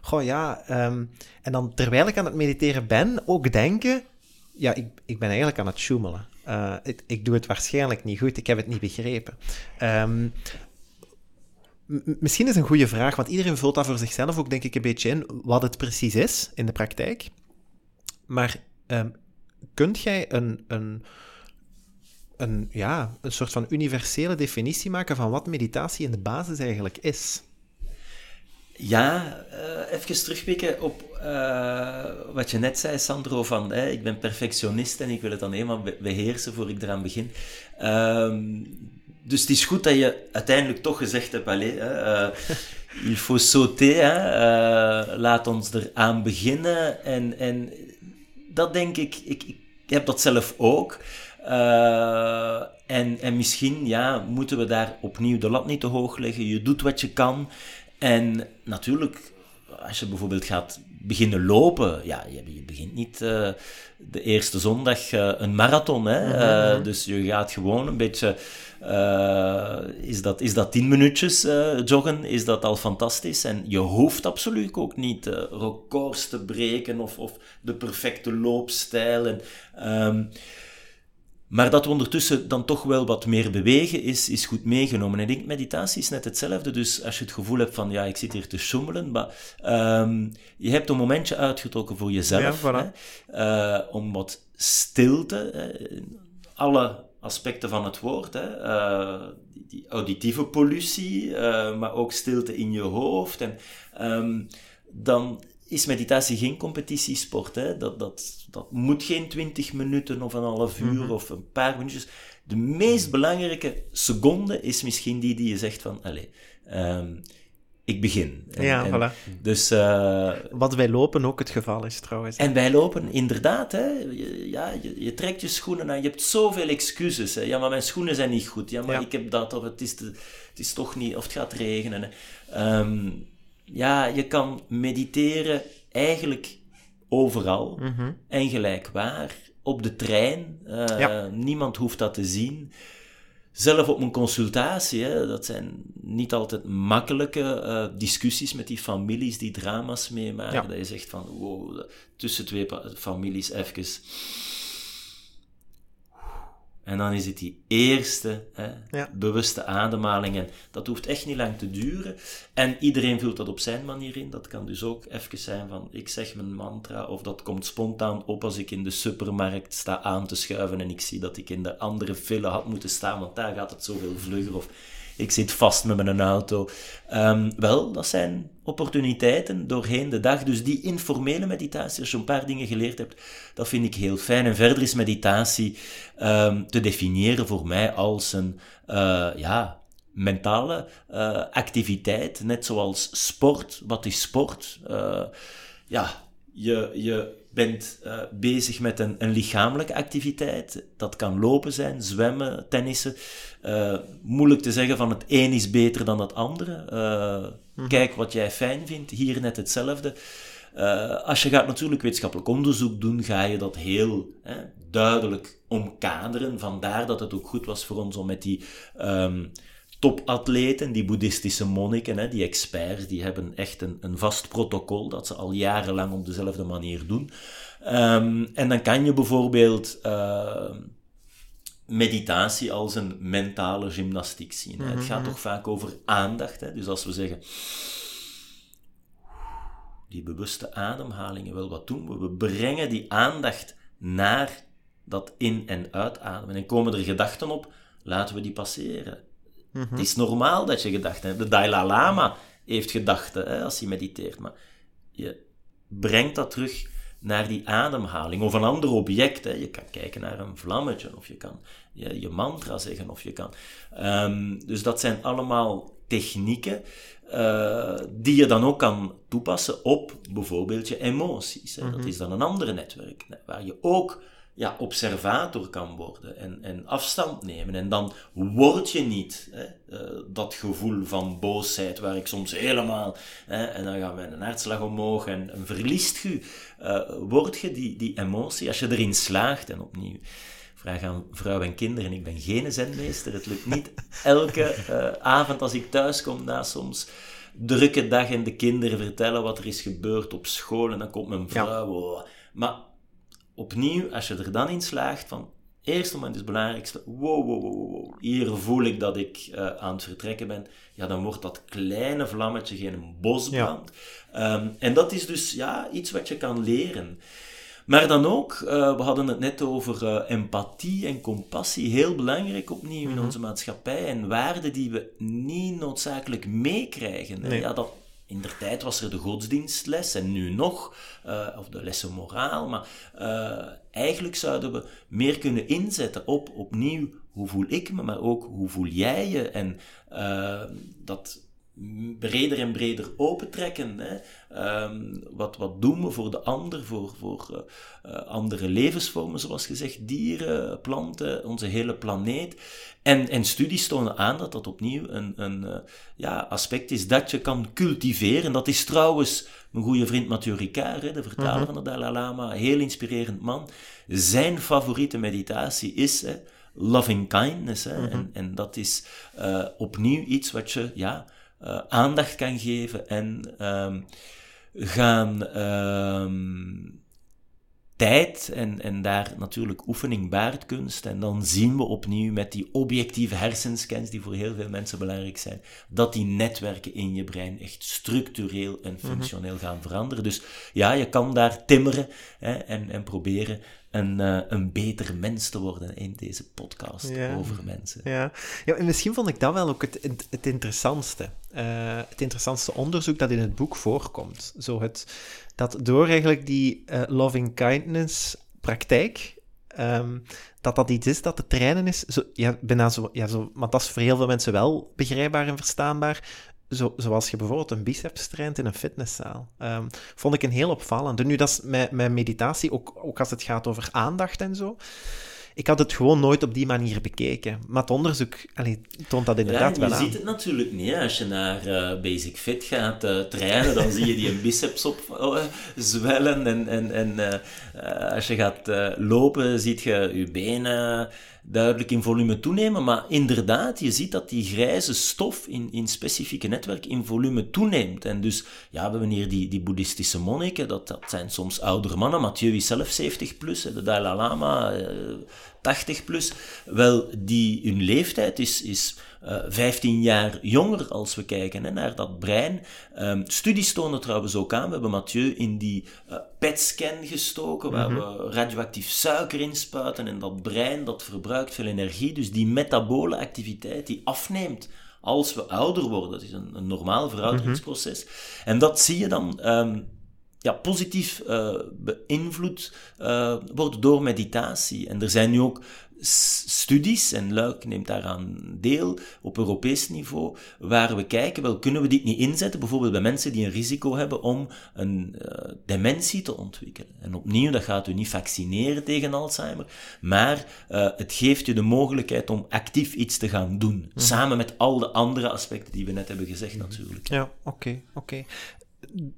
goh ja, ehm, en dan terwijl ik aan het mediteren ben, ook denken, ja, ik, ik ben eigenlijk aan het sjoemelen. Ik, ik, doe het waarschijnlijk niet goed, ik heb het niet begrepen. Um, misschien is een goede vraag, want iedereen vult dat voor zichzelf ook, denk ik, een beetje in, wat het precies is in de praktijk. Maar um, kunt jij een, een, een, ja, een soort van universele definitie maken van wat meditatie in de basis eigenlijk is? Ja, uh, even terugpikken op uh, wat je net zei, Sandro, van ik ben perfectionist en ik wil het dan eenmaal beheersen voor ik eraan begin. Uh, dus het is goed dat je uiteindelijk toch gezegd hebt, allez, uh, il faut sauter, hè, uh, laat ons eraan beginnen. En, en dat denk ik, ik, ik heb dat zelf ook. Uh, en, en misschien ja, moeten we daar opnieuw de lat niet te hoog leggen. Je doet wat je kan. En natuurlijk, als je bijvoorbeeld gaat beginnen lopen, ja, je, begint niet uh, de eerste zondag uh, een marathon. Hè? Uh, dus je gaat gewoon een beetje. is, dat, is dat tien minuutjes joggen? Is dat al fantastisch? En je hoeft absoluut ook niet records te breken of, of de perfecte loopstijl. En, um, maar dat we ondertussen dan toch wel wat meer bewegen, is, is goed meegenomen. En ik denk, meditatie is net hetzelfde. Dus als je het gevoel hebt van, ja, ik zit hier te schommelen, maar um, je hebt een momentje uitgetrokken voor jezelf. Ja, voilà. hè, uh, om wat stilte, hè, alle aspecten van het woord, hè, uh, die, die, auditieve pollutie, uh, maar ook stilte in je hoofd. En um, dan is meditatie geen competitiesport. Hè? Dat, dat, dat moet geen 20 minuten of een half uur mm -hmm. of een paar minuutjes. De meest belangrijke seconde is misschien die die je zegt van, allez, um, ik begin. En, ja, en voilà. Dus, uh, Wat bij lopen ook het geval is trouwens. En bij lopen, inderdaad. Hè, je, ja, je, je, trekt je schoenen aan, je hebt zoveel excuses. Hè. Ja, maar mijn schoenen zijn niet goed. Ja, maar ja. ik heb dat, of het is, te, het is toch niet, of het gaat regenen. Um, ja, je kan mediteren eigenlijk overal mm -hmm. en gelijk waar. Op de trein, uh, ja. niemand hoeft dat te zien. Zelf op een consultatie, hè, dat zijn niet altijd makkelijke uh, discussies met die families die drama's meemaken. Ja. Dat je zegt van, wow, tussen twee families even en dan is het die eerste hè, ja. bewuste ademhaling. En dat hoeft echt niet lang te duren. En iedereen vult dat op zijn manier in. Dat kan dus ook even zijn van ik zeg mijn mantra. Of dat komt spontaan op als ik in de supermarkt sta aan te schuiven. En ik zie dat ik in de andere file had moeten staan. Want daar gaat het zoveel vlugger. Of ik zit vast met mijn auto. Um, wel, dat zijn opportuniteiten doorheen de dag. Dus die informele meditatie, als je een paar dingen geleerd hebt, dat vind ik heel fijn. En verder is meditatie um, te definiëren voor mij als een, uh, ja, mentale uh, activiteit, net zoals sport. Wat is sport? Uh, ja, je, je bent uh, bezig met een, een, lichamelijke activiteit. Dat kan lopen zijn, zwemmen, tennissen. Uh, moeilijk te zeggen van het een is beter dan het andere. Uh, mm. Kijk wat jij fijn vindt. Hier net hetzelfde. als je gaat natuurlijk wetenschappelijk onderzoek doen, ga je dat heel hè, duidelijk omkaderen. Vandaar dat het ook goed was voor ons om met die um, topatleten, die boeddhistische monniken, hè, die experts, die hebben echt een, een vast protocol dat ze al jarenlang op dezelfde manier doen. Um, en dan kan je bijvoorbeeld uh, meditatie als een mentale gymnastiek zien. Mm -hmm. Het gaat toch vaak over aandacht. Hè? Dus als we zeggen, die bewuste ademhalingen, wel wat doen we? We brengen die aandacht naar dat in- en uitademen. En komen er gedachten op, laten we die passeren. Mm -hmm. Het is normaal dat je gedachten hebt. De Dalai Lama heeft gedachten hè, als hij mediteert, maar je brengt dat terug naar die ademhaling of een ander object. Hè. Je kan kijken naar een vlammetje of je kan je, je mantra zeggen of je kan. Um, dus dat zijn allemaal technieken uh, die je dan ook kan toepassen op bijvoorbeeld je emoties. Hè. Mm -hmm. Dat is dan een ander netwerk waar je ook ja, observator kan worden en, en afstand nemen. En dan word je niet hè, uh, dat gevoel van boosheid, waar ik soms helemaal, hè, en dan gaan we een hartslag omhoog en, en verliest je, uh, word je die, die emotie, als je erin slaagt, en opnieuw, vraag aan vrouw en kinderen, ik ben geen zenmeester, het lukt niet [laughs] elke uh, avond als ik thuis kom na soms drukke dag en de kinderen vertellen wat er is gebeurd op school en dan komt mijn vrouw, ja. oh. maar opnieuw, als je er dan in slaagt van, eerste moment is het belangrijkste, wow, wow, wow, wow, hier voel ik dat ik uh, aan het vertrekken ben, ja, dan wordt dat kleine vlammetje geen bosbrand. Ja. Um, en dat is dus ja, iets wat je kan leren. Maar dan ook, uh, we hadden het net over uh, empathie en compassie, heel belangrijk opnieuw in -hmm. onze maatschappij en waarden die we niet noodzakelijk meekrijgen. Nee. Ja, dat, in der tijd was er de godsdienstles en nu nog, uh, of de lessen moraal, maar uh, eigenlijk zouden we meer kunnen inzetten op opnieuw hoe voel ik me, maar ook hoe voel jij je? En uh, dat breder en breder opentrekken. Hè? Um, wat, wat doen we voor de ander, voor, voor uh, uh, andere levensvormen, zoals gezegd, dieren, planten, onze hele planeet. En, en studies tonen aan dat dat opnieuw een, een uh, ja, aspect is dat je kan cultiveren. Dat is trouwens mijn goede vriend Mathieu Ricard, hè, de vertaler mm -hmm. van de Dalai Lama, heel inspirerend man. Zijn favoriete meditatie is hè, loving kindness. Hè, mm -hmm. en, en dat is opnieuw iets wat je... Ja, uh, aandacht kan geven en um, gaan um, tijd en, en daar natuurlijk oefening baart kunst. En dan zien we opnieuw met die objectieve hersenscans, die voor heel veel mensen belangrijk zijn, dat die netwerken in je brein echt structureel en functioneel mm -hmm. gaan veranderen. Dus ja, je kan daar timmeren hè, en, en proberen een, uh, een beter mens te worden in deze podcast ja. over mensen. Ja. ja, en misschien vond ik dat wel ook het, het, het interessantste. Uh, het interessantste onderzoek dat in het boek voorkomt. Zo het, dat door eigenlijk die uh, loving kindness praktijk, um, dat dat iets is dat te trainen is, zo, ja, bijna zo, ja, zo, maar dat is voor heel veel mensen wel begrijpbaar en verstaanbaar, zo, zoals je bijvoorbeeld een biceps traint in een fitnesszaal. Um, vond ik een heel opvallend. Nu, dat is met meditatie, ook, ook als het gaat over aandacht en zo. Ik had het gewoon nooit op die manier bekeken. Maar het onderzoek allee, toont dat inderdaad ja, wel aan. Je ziet het natuurlijk niet. Als je naar uh, Basic Fit gaat uh, trainen, dan zie je die biceps op uh, zwellen. En, en, en als je gaat lopen, zie je je benen duidelijk in volume toenemen. Maar inderdaad, je ziet dat die grijze stof in, in specifieke netwerken in volume toeneemt. En dus, ja, we hebben hier die, die boeddhistische monniken, dat, dat zijn soms oudere mannen. Mathieu is zelf 70 plus, de Dalai Lama 80 plus. Wel, die, hun leeftijd is, is uh, 15 jaar jonger als we kijken hè, naar dat brein. Um, studies tonen trouwens ook aan. We hebben Mathieu in die uh, PET-scan gestoken, waar mm -hmm. we radioactief suiker inspuiten. En dat brein dat verbruikt veel energie. Dus die metabole activiteit die afneemt als we ouder worden. Dat is een, een normaal verouderingsproces. Mm -hmm. En dat zie je dan. Um, ja, positief uh, beïnvloed uh, wordt door meditatie. En er zijn nu ook studies, en Luik neemt daaraan deel op Europees niveau, waar we kijken, wel, kunnen we dit niet inzetten, bijvoorbeeld bij mensen die een risico hebben om een uh, dementie te ontwikkelen. En opnieuw, dat gaat u niet vaccineren tegen Alzheimer, maar uh, het geeft u de mogelijkheid om actief iets te gaan doen, mm. samen met al de andere aspecten die we net hebben gezegd natuurlijk. Ja, oké, okay, oké.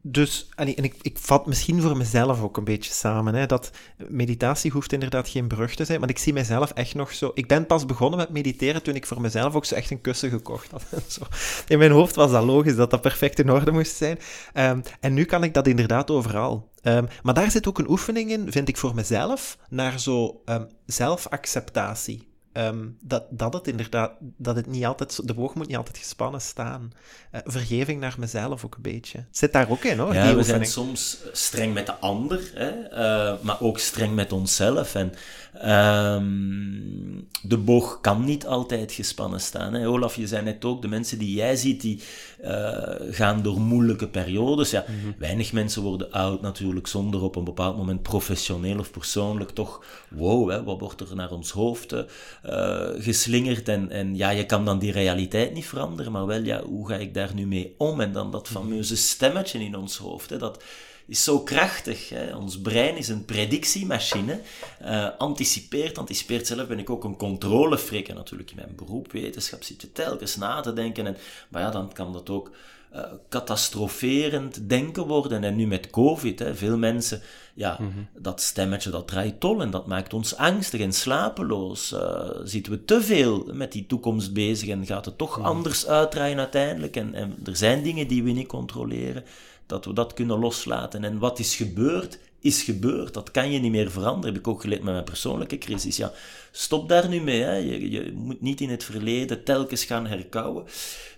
Dus, en ik, ik vat misschien voor mezelf ook een beetje samen, hè, dat meditatie hoeft inderdaad geen brug te zijn, want ik zie mezelf echt nog zo... Ik ben pas begonnen met mediteren toen ik voor mezelf ook zo echt een kussen gekocht had. Zo. In mijn hoofd was dat logisch, dat dat perfect in orde moest zijn. Um, en nu kan ik dat inderdaad overal. Um, maar daar zit ook een oefening in, vind ik voor mezelf, naar zo um, zelfacceptatie. Um, dat, dat het inderdaad, dat het niet altijd, de boog moet niet altijd gespannen staan. Uh, vergeving naar mezelf ook een beetje. Zit daar ook in hoor. Ja, we zijn soms streng met de ander, hè? Uh, maar ook streng met onszelf. En um, de boog kan niet altijd gespannen staan. Hè? Olaf, je zei net ook, de mensen die jij ziet, die uh, gaan door moeilijke periodes. Ja, mm -hmm. Weinig mensen worden oud natuurlijk zonder op een bepaald moment professioneel of persoonlijk toch, wow, hè, wat wordt er naar ons hoofd uh, geslingerd. En, en ja, je kan dan die realiteit niet veranderen, maar wel, ja, hoe ga ik daar nu mee om? En dan dat fameuze stemmetje in ons hoofd, hè, dat is zo krachtig. Hè. Ons brein is een predictiemachine. Uh, anticipeert, anticipeert. Zelf ben ik ook een controlefreak. natuurlijk in mijn beroep, wetenschap, zit je telkens na te denken. En, maar ja, dan kan dat ook catastroferend denken worden. En nu met COVID, hè, veel mensen, ja, mm -hmm. dat stemmetje dat draait tol en dat maakt ons angstig en slapeloos. Uh, zitten we te veel met die toekomst bezig en gaat het toch mm -hmm. anders uitdraaien uiteindelijk? En, en er zijn dingen die we niet controleren dat we dat kunnen loslaten. En wat is gebeurd, is gebeurd. Dat kan je niet meer veranderen. Heb ik ook geleerd met mijn persoonlijke crisis. Ja, stop daar nu mee. Hè. Je, je moet niet in het verleden telkens gaan herkouwen.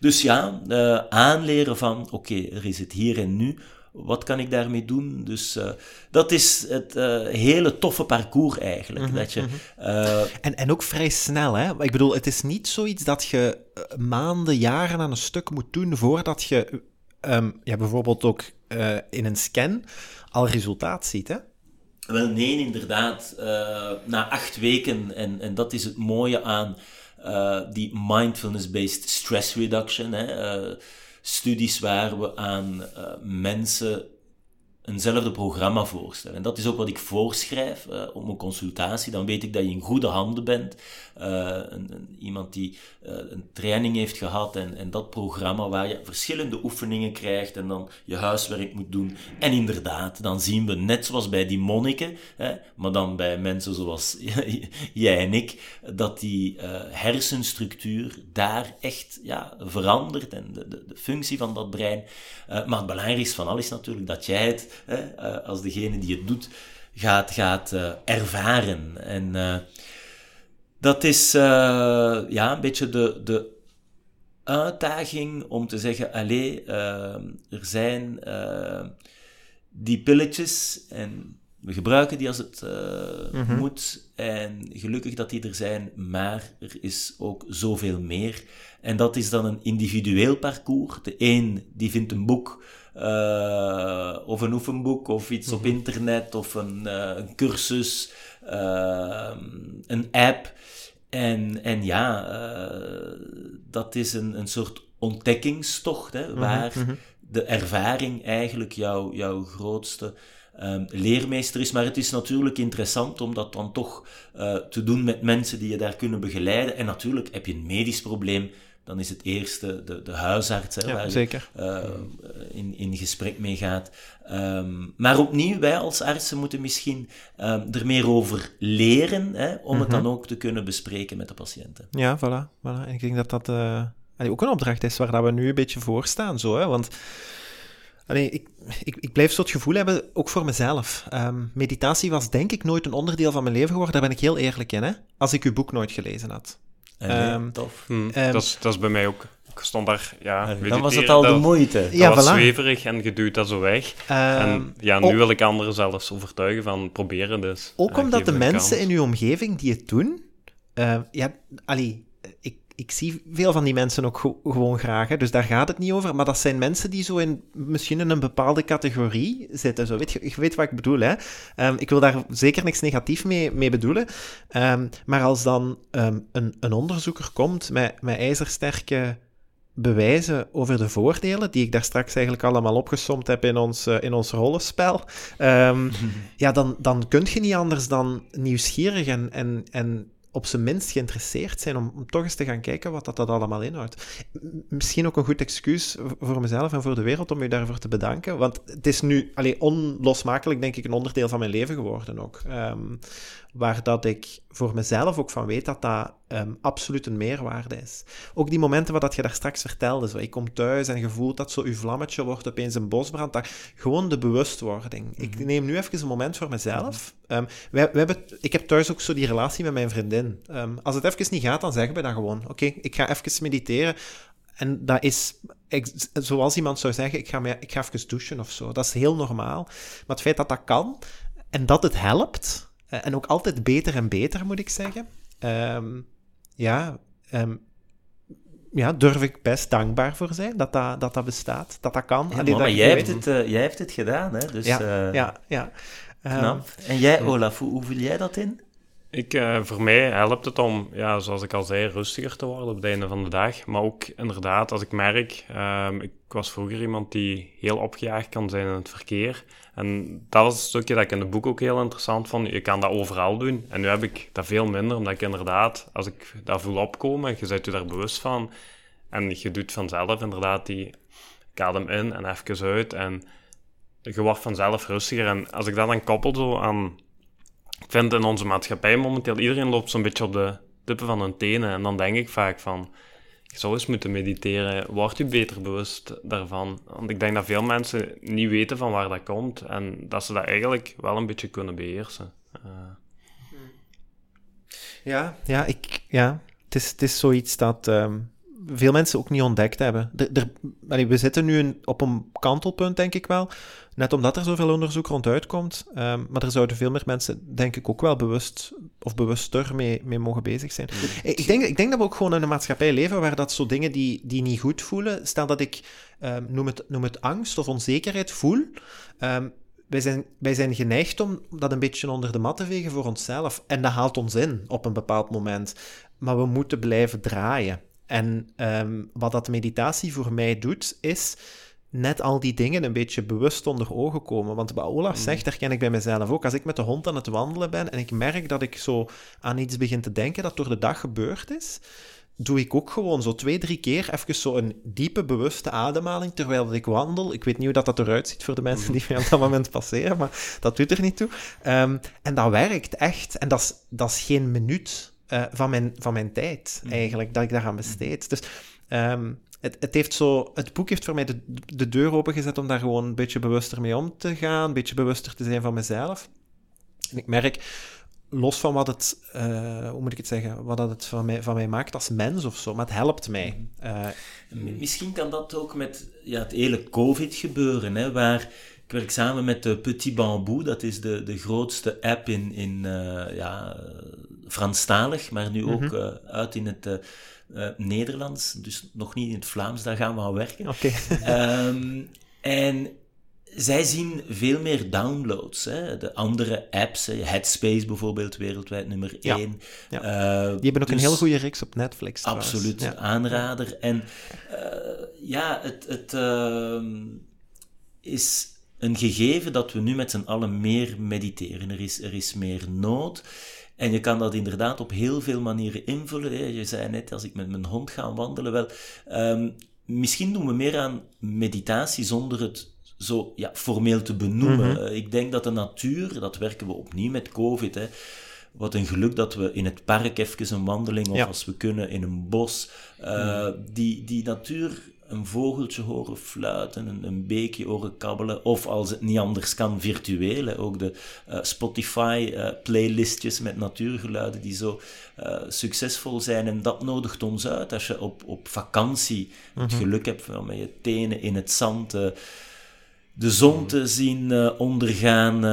Dus ja, uh, aanleren van, oké, okay, er is het hier en nu. Wat kan ik daarmee doen? Dus uh, dat is het uh, hele toffe parcours eigenlijk. Mm -hmm, dat je, en, en ook vrij snel, hè? Ik bedoel, het is niet zoiets dat je maanden, jaren aan een stuk moet doen voordat je um, ja, bijvoorbeeld ook in een scan al resultaat ziet, hè? Wel, nee, inderdaad. Uh, na acht weken, en, en dat is het mooie aan uh, die mindfulness-based stress reduction, hè, studies waar we aan mensen eenzelfde programma voorstellen. En dat is ook wat ik voorschrijf uh, op mijn consultatie. Dan weet ik dat je in goede handen bent. Uh, een, iemand die uh, een training heeft gehad en, en dat programma waar je verschillende oefeningen krijgt en dan je huiswerk moet doen. En inderdaad, dan zien we net zoals bij die monniken, hè, maar dan bij mensen zoals [laughs] jij en ik, dat die hersenstructuur daar echt ja, verandert en de, de, de functie van dat brein. maar het belangrijkste van alles natuurlijk dat jij het hè, als degene die het doet, gaat, gaat uh, ervaren. En uh, dat is uh, ja, een beetje de, de uitdaging om te zeggen, allee, er zijn die pilletjes en we gebruiken die als het mm -hmm. moet. En gelukkig dat die er zijn, maar er is ook zoveel meer. En dat is dan een individueel parcours. De een die vindt een boek uh, of een oefenboek of iets mm -hmm. op mhm. internet of een, uh, een cursus, uh, een app. En, en ja, dat is een, een soort ontdekkingstocht, hè, waar mm -hmm. de ervaring eigenlijk jouw jouw grootste um, leermeester is. Maar het is natuurlijk interessant om dat dan toch te doen met mensen die je daar kunnen begeleiden. En natuurlijk heb je een medisch probleem dan is het eerste de, de huisarts, hè, ja, waar zeker. je uh, in, in gesprek mee gaat. Um, maar opnieuw, wij als artsen moeten misschien um, er meer over leren, hè, om mm -hmm. het dan ook te kunnen bespreken met de patiënten. Ja, voilà. voilà. En ik denk dat dat uh, ook een opdracht is waar dat we nu een beetje voor staan. Zo, hè? Want Allee, ik, ik, ik blijf zo het gevoel hebben, ook voor mezelf. Um, meditatie was denk ik nooit een onderdeel van mijn leven geworden, daar ben ik heel eerlijk in, hè? als ik uw boek nooit gelezen had. Um, tof. Hmm, um, dat, is, dat is bij mij ook. Ik stond daar, ja... Dan was het al dat, de moeite. Dat ja, was voilà. zweverig en je duwt dat zo weg. Um, en ja, nu wil ik anderen zelfs overtuigen van proberen dus. Ook omdat de mensen in uw omgeving die het doen... Uh, ja, Ali, ik, zie veel van die mensen ook gewoon graag, hè, dus daar gaat het niet over. Maar dat zijn mensen die zo in, misschien in een bepaalde categorie zitten. Zo. Weet je, je weet wat ik bedoel, hè? Um, ik wil daar zeker niks negatief mee, mee bedoelen. Um, maar als dan um, een, een onderzoeker komt met, met ijzersterke bewijzen over de voordelen, die ik daar straks eigenlijk allemaal opgesomd heb in ons, uh, in ons rollenspel, um, [laughs] ja, dan, dan kun je niet anders dan nieuwsgierig en, en, en op zijn minst geïnteresseerd zijn om, om, toch eens te gaan kijken wat dat, dat allemaal inhoudt. Misschien ook een goed excuus voor mezelf en voor de wereld om u daarvoor te bedanken, want het is nu alleen onlosmakelijk, denk ik, een onderdeel van mijn leven geworden ook. Um, waar dat ik voor mezelf ook van weet dat dat um, absoluut een meerwaarde is. Ook die momenten wat dat je daar straks vertelde, zo, ik kom thuis en je voelt dat zo uw vlammetje wordt opeens een bosbrand, dat, gewoon de bewustwording. Mm -hmm. Ik neem nu even een moment voor mezelf. Um, wij, wij hebben, ik heb thuis ook zo die relatie met mijn vriendin. Um, als het even niet gaat, dan zeggen we dan gewoon, oké, okay, ik ga even mediteren. En dat is, ik, zoals iemand zou zeggen, ik ga, me, ik ga even douchen of zo. Dat is heel normaal. Maar het feit dat dat kan en dat het helpt, en ook altijd beter en beter, moet ik zeggen. Um, ja, um, ja, durf ik best dankbaar voor zijn dat dat, dat, dat bestaat, dat dat kan. Ja, Allee, maar dat jij, hebt het, uh, jij hebt het gedaan, hè? Dus, ja, uh, ja, ja. Um, en jij, Olaf, hoe, hoe vul jij dat in? Ik, uh, voor mij helpt het om, ja, zoals ik al zei, rustiger te worden op het einde van de dag. Maar ook inderdaad, als ik merk, um, ik was vroeger iemand die heel opgejaagd kan zijn in het verkeer. En dat was een stukje dat ik in het boek ook heel interessant vond. Je kan dat overal doen. En nu heb ik dat veel minder, omdat ik inderdaad, als ik dat voel opkomen, je bent je daar bewust van. En je doet vanzelf inderdaad die kadem in en even uit. En je wordt vanzelf rustiger. En als ik dat dan koppel zo aan ik vind in onze maatschappij momenteel, iedereen loopt zo'n beetje op de tippen van hun tenen. En dan denk ik vaak van, je zou eens moeten mediteren. Word je beter bewust daarvan? Want ik denk dat veel mensen niet weten van waar dat komt. En dat ze dat eigenlijk wel een beetje kunnen beheersen. Uh. Ja, ja, ik, ja. Het, is, het is zoiets dat um, veel mensen ook niet ontdekt hebben. Er, er, we zitten nu een, op een kantelpunt, denk ik wel. Net omdat er zoveel onderzoek ronduit komt. Um, maar er zouden veel meer mensen, denk ik, ook wel bewust of bewuster mee, mee mogen bezig zijn. Mm. Ik, denk, ik denk dat we ook gewoon in een maatschappij leven waar dat zo dingen die, die niet goed voelen. Stel dat ik, um, noem, het, noem het angst of onzekerheid voel. Um, wij zijn, wij zijn geneigd om dat een beetje onder de mat te vegen voor onszelf. En dat haalt ons in op een bepaald moment. Maar we moeten blijven draaien. En wat dat meditatie voor mij doet, is net al die dingen een beetje bewust onder ogen komen. Want wat Olaf mm. zegt, herken ik bij mezelf ook. Als ik met de hond aan het wandelen ben en ik merk dat ik zo aan iets begin te denken dat door de dag gebeurd is, doe ik ook gewoon zo twee, drie keer even zo een diepe, bewuste ademhaling terwijl ik wandel. Ik weet niet hoe dat, dat eruit ziet voor de mensen mm. die mij op dat moment passeren, maar dat doet er niet toe. Ehm, en dat werkt echt. En dat is, dat is geen minuut uh, van, mijn, van mijn tijd, mm. eigenlijk, dat ik daaraan besteed. Dus um, het, het, heeft zo, het boek heeft voor mij de, de deur opengezet om daar gewoon een beetje bewuster mee om te gaan, een beetje bewuster te zijn van mezelf. En ik merk, los van wat het, uh, hoe moet ik het zeggen, wat het van mij, van mij maakt als mens of zo, maar het helpt mij. Uh, Misschien kan dat ook met ja, het hele COVID gebeuren, hè, waar ik werk samen met de Petit Bambou, dat is de, de grootste app in, in uh, ja, Franstalig, maar nu ook mm uit in het uh, Nederlands, dus nog niet in het Vlaams, daar gaan we aan werken. Oké. [laughs] Ehm, en zij zien veel meer downloads. Hè. De andere apps, Headspace bijvoorbeeld, wereldwijd nummer 1. Ja. Uh, Die hebben ook een dus heel goede reeks op Netflix. Absoluut, aanrader. En uh, ja, het, het ehm, is een gegeven dat we nu met z'n allen meer mediteren. Er is, er is meer nood. En je kan dat inderdaad op heel veel manieren invullen. Je zei net, als ik met mijn hond ga wandelen, wel, um, misschien doen we meer aan meditatie zonder het zo ja, formeel te benoemen. Mhm. Eh, ik denk dat de natuur, dat werken we opnieuw met COVID, hè, wat een geluk dat we in het park even een wandeling, of als we kunnen in een bos, uh, die, die natuur een vogeltje horen fluiten, een, een beekje horen kabbelen, of als het niet anders kan, virtueel. Ook de uh, Spotify-playlistjes met natuurgeluiden die zo uh, succesvol zijn. En dat nodigt ons uit als je op, op vakantie het mhm. geluk hebt van met je tenen in het zand. De zon te zien ondergaan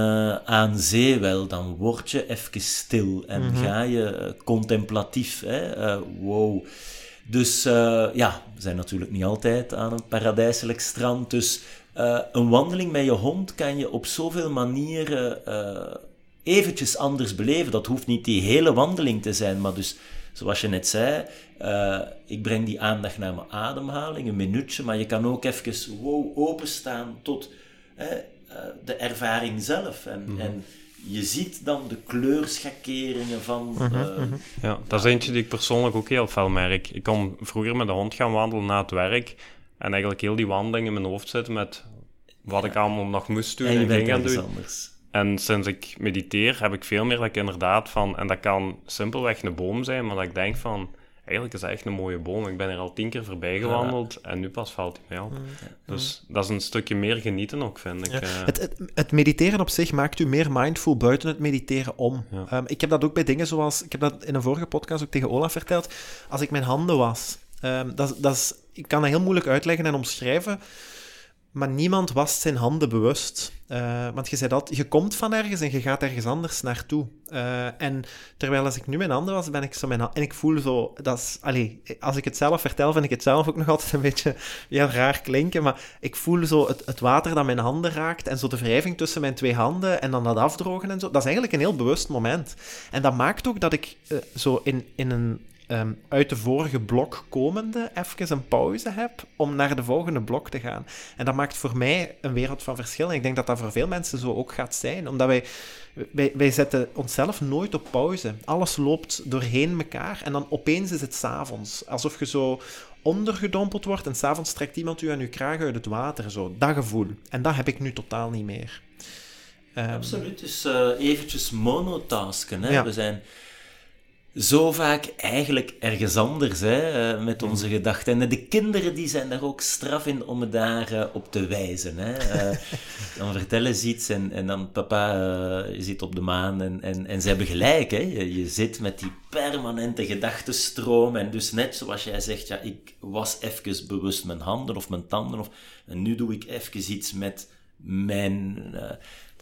aan zee, wel, dan word je even stil en mhm. ga je contemplatief. Hè? wow. Dus uh, ja, we zijn natuurlijk niet altijd aan een paradijselijk strand. Dus uh, een wandeling met je hond kan je op zoveel manieren uh, eventjes anders beleven. Dat hoeft niet die hele wandeling te zijn, maar dus, zoals je net zei, ik breng die aandacht naar mijn ademhaling, een minuutje, maar je kan ook even wow, openstaan tot de ervaring zelf. En, mm -hmm. en je ziet dan de kleurschakeringen van... Mhm, eh, mhm. ja, dat is eentje die ik persoonlijk ook heel veel merk. Ik kon vroeger met de hond gaan wandelen na het werk en eigenlijk heel die wandeling in mijn hoofd zitten met wat ik allemaal nog moest doen en, en ging gaan doen. Anders. En sinds ik mediteer heb ik veel meer dat ik inderdaad van... En dat kan simpelweg een boom zijn, maar dat ik denk van eigenlijk is dat echt een mooie boom. Ik ben er al tien keer voorbij gewandeld en nu pas valt hij mij op. Dus dat is een stukje meer genieten ook, vind ik. Eh. Het, het, het, mediteren op zich maakt u meer mindful buiten het mediteren om. Um, ik heb dat ook bij dingen zoals... Ik heb dat in een vorige podcast ook tegen Olaf verteld. Als ik mijn handen was... Um, dat, dat is, ik kan dat heel moeilijk uitleggen en omschrijven. Maar niemand wast zijn handen bewust. Uh, want je zei dat, je komt van ergens en je gaat ergens anders naartoe. Uh, en terwijl als ik nu mijn handen was, ben ik zo mijn En ik voel zo, dat als ik het zelf vertel, vind ik het zelf ook nog [laughs] altijd een beetje ja, raar klinken. Maar ik voel zo het, het water dat mijn handen raakt en zo de wrijving tussen mijn twee handen en dan dat afdrogen en zo. Dat is eigenlijk een heel bewust moment. En dat maakt ook dat ik uh, zo in, in een um, uit de vorige blok komende even een pauze heb om naar de volgende blok te gaan. En dat maakt voor mij een wereld van verschil. En ik denk dat dat voor veel mensen zo ook gaat zijn, omdat wij, wij, wij zetten onszelf nooit op pauze. Alles loopt doorheen elkaar en dan opeens is het s'avonds. Alsof je zo ondergedompeld wordt en s'avonds trekt iemand u aan uw kraag uit het water. Zo. Dat gevoel. En dat heb ik nu totaal niet meer. Um, Absoluut. Dus uh, eventjes monotasken. Hè? We zijn zo vaak eigenlijk ergens anders hè, eh, met onze mm. gedachten. En de kinderen die zijn daar ook straf in om me daar uh, op te wijzen. Hè. Uh, [laughs] dan vertellen ze iets en, en dan papa, je zit op de maan en, en, en ze hebben gelijk. Hè. Je, je zit met die permanente gedachtenstroom en dus net zoals jij zegt, ja, ik was even bewust mijn handen of mijn tanden of, en nu doe ik even iets met mijn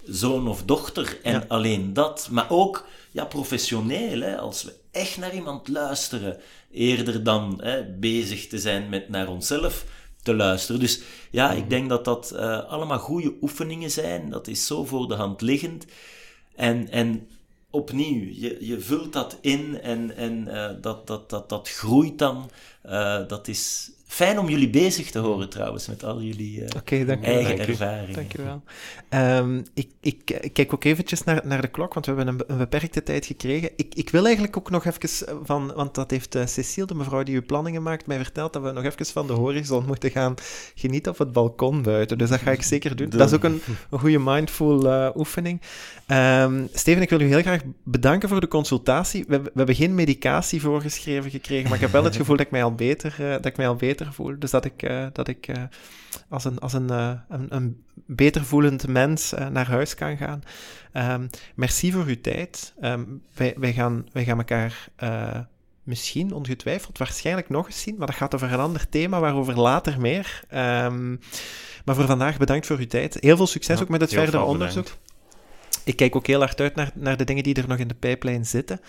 zoon of dochter en alleen dat. Maar ook ja, professioneel, hè, als we echt naar iemand luisteren, eerder dan hè, bezig te zijn met naar onszelf te luisteren. Dus ja, ik denk dat dat uh, allemaal goede oefeningen zijn. Dat is zo voor de hand liggend. En, en opnieuw, je, je vult dat in en, en uh, dat, dat, dat, dat groeit dan. Uh, dat is Fijn om jullie bezig te horen trouwens, met al jullie uh, eigen dank ervaringen. Dank je wel. Um, ik, ik, kijk ook eventjes naar, naar de klok, want we hebben een, een, beperkte tijd gekregen. Ik, ik wil eigenlijk ook nog even van, want dat heeft uh, Cecile, de mevrouw die uw planningen maakt, mij verteld dat we nog even van de horizon moeten gaan genieten op het balkon buiten. Dus dat ga ik zeker doen. Dat is ook een, een goede mindful uh, oefening. Um, Steven, ik wil u heel graag bedanken voor de consultatie. We, we, hebben geen medicatie voorgeschreven gekregen, maar ik heb wel het gevoel dat ik mij al beter, dat ik mij al beter voel. Dus dat ik, uh, dat ik uh, als, een, als een, uh, een, een, beter voelend mens naar huis kan gaan. Um, merci voor uw tijd. Um, wij, wij, gaan, wij gaan elkaar misschien, ongetwijfeld, waarschijnlijk nog eens zien, maar dat gaat over een ander thema, waarover later meer. Um, maar voor vandaag bedankt voor uw tijd. Heel veel succes ja, ook met het verder onderzoek. Ik kijk ook heel hard uit naar, naar de dingen die er nog in de pijplijn zitten.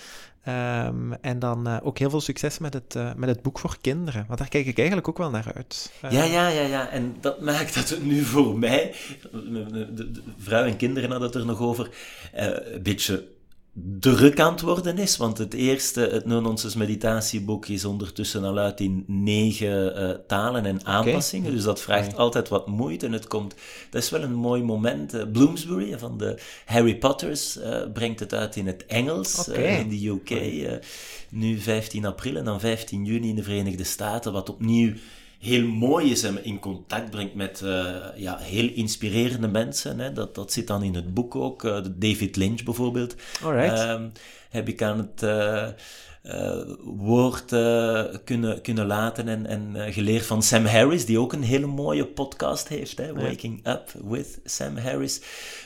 Um, en dan uh, ook heel veel succes met het, uh, met het boek voor kinderen. Want daar kijk ik eigenlijk ook wel naar uit. Uh, ja, ja, ja, ja. En dat [laughs] maakt dat het nu voor mij, de, de vrouw en kinderen hadden het er nog over, een beetje druk aan het worden is. Want het eerste, het No-Nonsense meditatieboek, is ondertussen al uit in negen uh, talen en aanpassingen. Dus dat vraagt altijd wat moeite. En het komt, dat is wel een mooi moment. Uh, Bloomsbury van de Harry Potters uh, brengt het uit in het Engels in de UK. nu 15 april en dan 15 juni in de Verenigde Staten. Wat opnieuw heel mooi is en in contact brengt met uh, ja, heel inspirerende mensen. Hè. Dat, dat zit dan in het boek ook. Uh, David Lynch bijvoorbeeld. Uh, heb ik aan het uh, woord kunnen, kunnen laten en, en geleerd van Sam Harris, die ook een hele mooie podcast heeft. Hè. Waking Up with Sam Harris.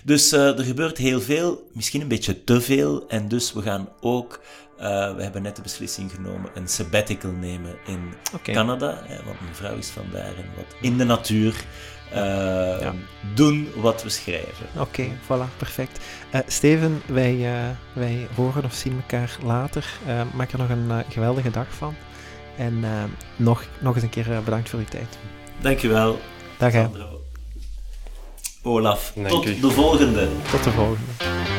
Dus er gebeurt heel veel, misschien een beetje te veel. En dus we gaan ook uh, we hebben net de beslissing genomen een sabbatical nemen in Canada. Hè, want mijn vrouw is vandaar en wat in de natuur. Uh, ja. doen wat we schrijven. Oké, okay, voilà, perfect. Uh, Steven, wij, wij horen of zien elkaar later. maak er nog een geweldige dag van. En nog, nog eens een keer bedankt voor uw tijd. Dankjewel. Dag hè. Olaf, Dank tot u. de volgende. Tot de volgende.